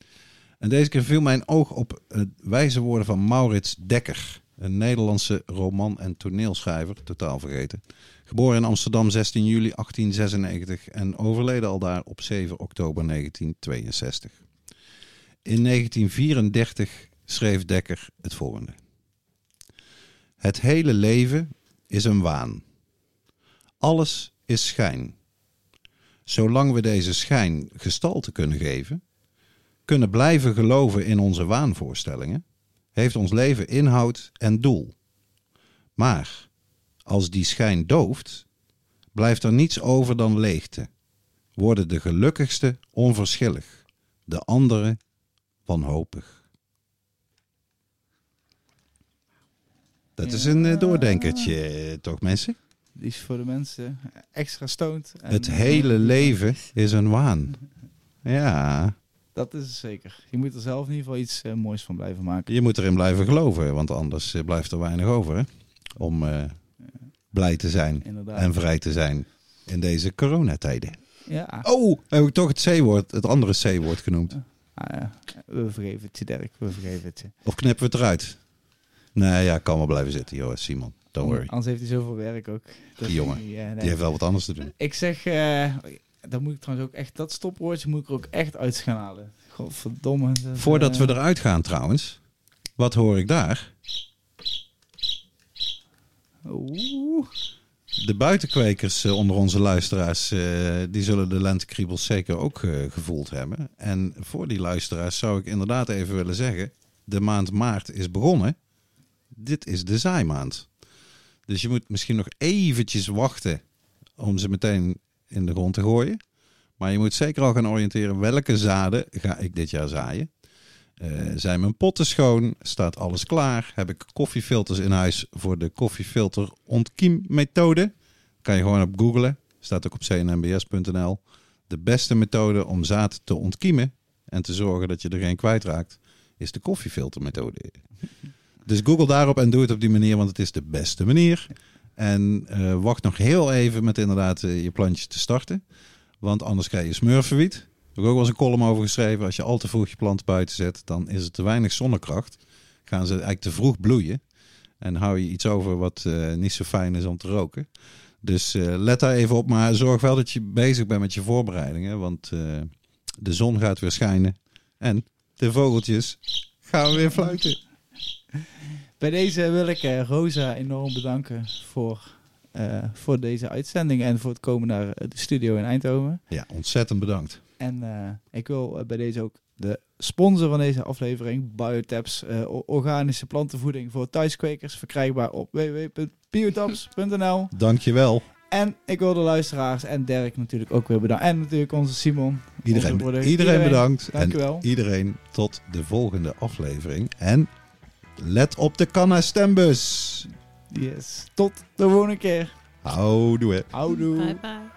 En deze keer viel mijn oog op het wijze woorden van Maurits Dekker, een Nederlandse roman- en toneelschrijver, totaal vergeten. Geboren in Amsterdam 16 juli 1896 en overleden al daar op 7 oktober 1962. In 1934 schreef Dekker het volgende. Het hele leven is een waan. Alles is schijn. Zolang we deze schijn gestalte kunnen geven, kunnen blijven geloven in onze waanvoorstellingen, heeft ons leven inhoud en doel. Maar als die schijn dooft, blijft er niets over dan leegte. Worden de gelukkigste onverschillig, de anderen wanhopig. Dat is een eh, doordenkertje, eh, toch mensen? Die is voor de mensen extra. En- Het hele leven is een waan. Ja, Dat is zeker. Je moet er zelf in ieder geval iets eh, moois van blijven maken. je moet erin blijven geloven, want anders eh, blijft er weinig over hè? om eh, blij te zijn Inderdaad. en vrij te zijn in deze coronatijden. Ja. Oh, heb ik toch het C-woord, het andere C-woord genoemd? Ah, ja. We vergeven het je, Dirk. We vergeven het je. Of knippen we het eruit? Nee, ja, kan wel blijven zitten, joh, Simon. Don't worry. Anders heeft hij zoveel werk ook. Dat Die jongen, nee. Die heeft wel wat anders te doen. Ik zeg, dan moet ik trouwens ook echt, dat stopwoordje moet ik er ook echt uit gaan halen. Godverdomme. dat, Voordat we eh, eruit gaan trouwens, wat hoor ik daar? Oeh. De buitenkwekers eh, onder onze luisteraars, eh, die zullen de lentekriebels zeker ook eh, gevoeld hebben. En voor die luisteraars zou ik inderdaad even willen zeggen, de maand maart is begonnen. Dit is de zaaimaand. Dus je moet misschien nog eventjes wachten om ze meteen in de grond te gooien. Maar je moet zeker al gaan oriënteren welke zaden ga ik dit jaar zaaien. Eh, zijn mijn potten schoon? Staat alles klaar? Heb ik koffiefilters in huis voor de koffiefilter ontkiemmethode? Kan je gewoon op googlen. Staat ook op cnmbs.nl. De beste methode om zaad te ontkiemen en te zorgen dat je er geen kwijtraakt, is de koffiefiltermethode. Dus google daarop en doe het op die manier, want het is de beste manier. En eh, wacht nog heel even met inderdaad eh, je plantjes te starten. Want anders krijg je smurfenwiet. Daar heb ik ook wel eens een column over geschreven. Als je al te vroeg je plant buiten zet, dan is er te weinig zonnekracht. Gaan ze eigenlijk te vroeg bloeien. En hou je iets over wat eh, niet zo fijn is om te roken. Dus let daar even op. Maar zorg wel dat je bezig bent met je voorbereidingen. Want de zon gaat weer schijnen. En de vogeltjes gaan weer fluiten. Bij deze wil ik eh, Rosa enorm bedanken voor, eh, voor deze uitzending en voor het komen naar eh, de studio in Eindhoven. Ja, ontzettend bedankt. En ik wil bij deze ook de sponsor van deze aflevering, Biotabs, o- organische plantenvoeding voor thuiskwekers, verkrijgbaar op www.biotabs.nl. Dankjewel. En ik wil de luisteraars en Dirk natuurlijk ook weer bedanken. En natuurlijk onze Simon. onze Iedereen, broeder. iedereen, bedankt. Dankjewel. En iedereen tot de volgende aflevering. En Let op de kanna stembus. Yes. Tot de volgende keer. Houdoe. Houdoe. Bye bye.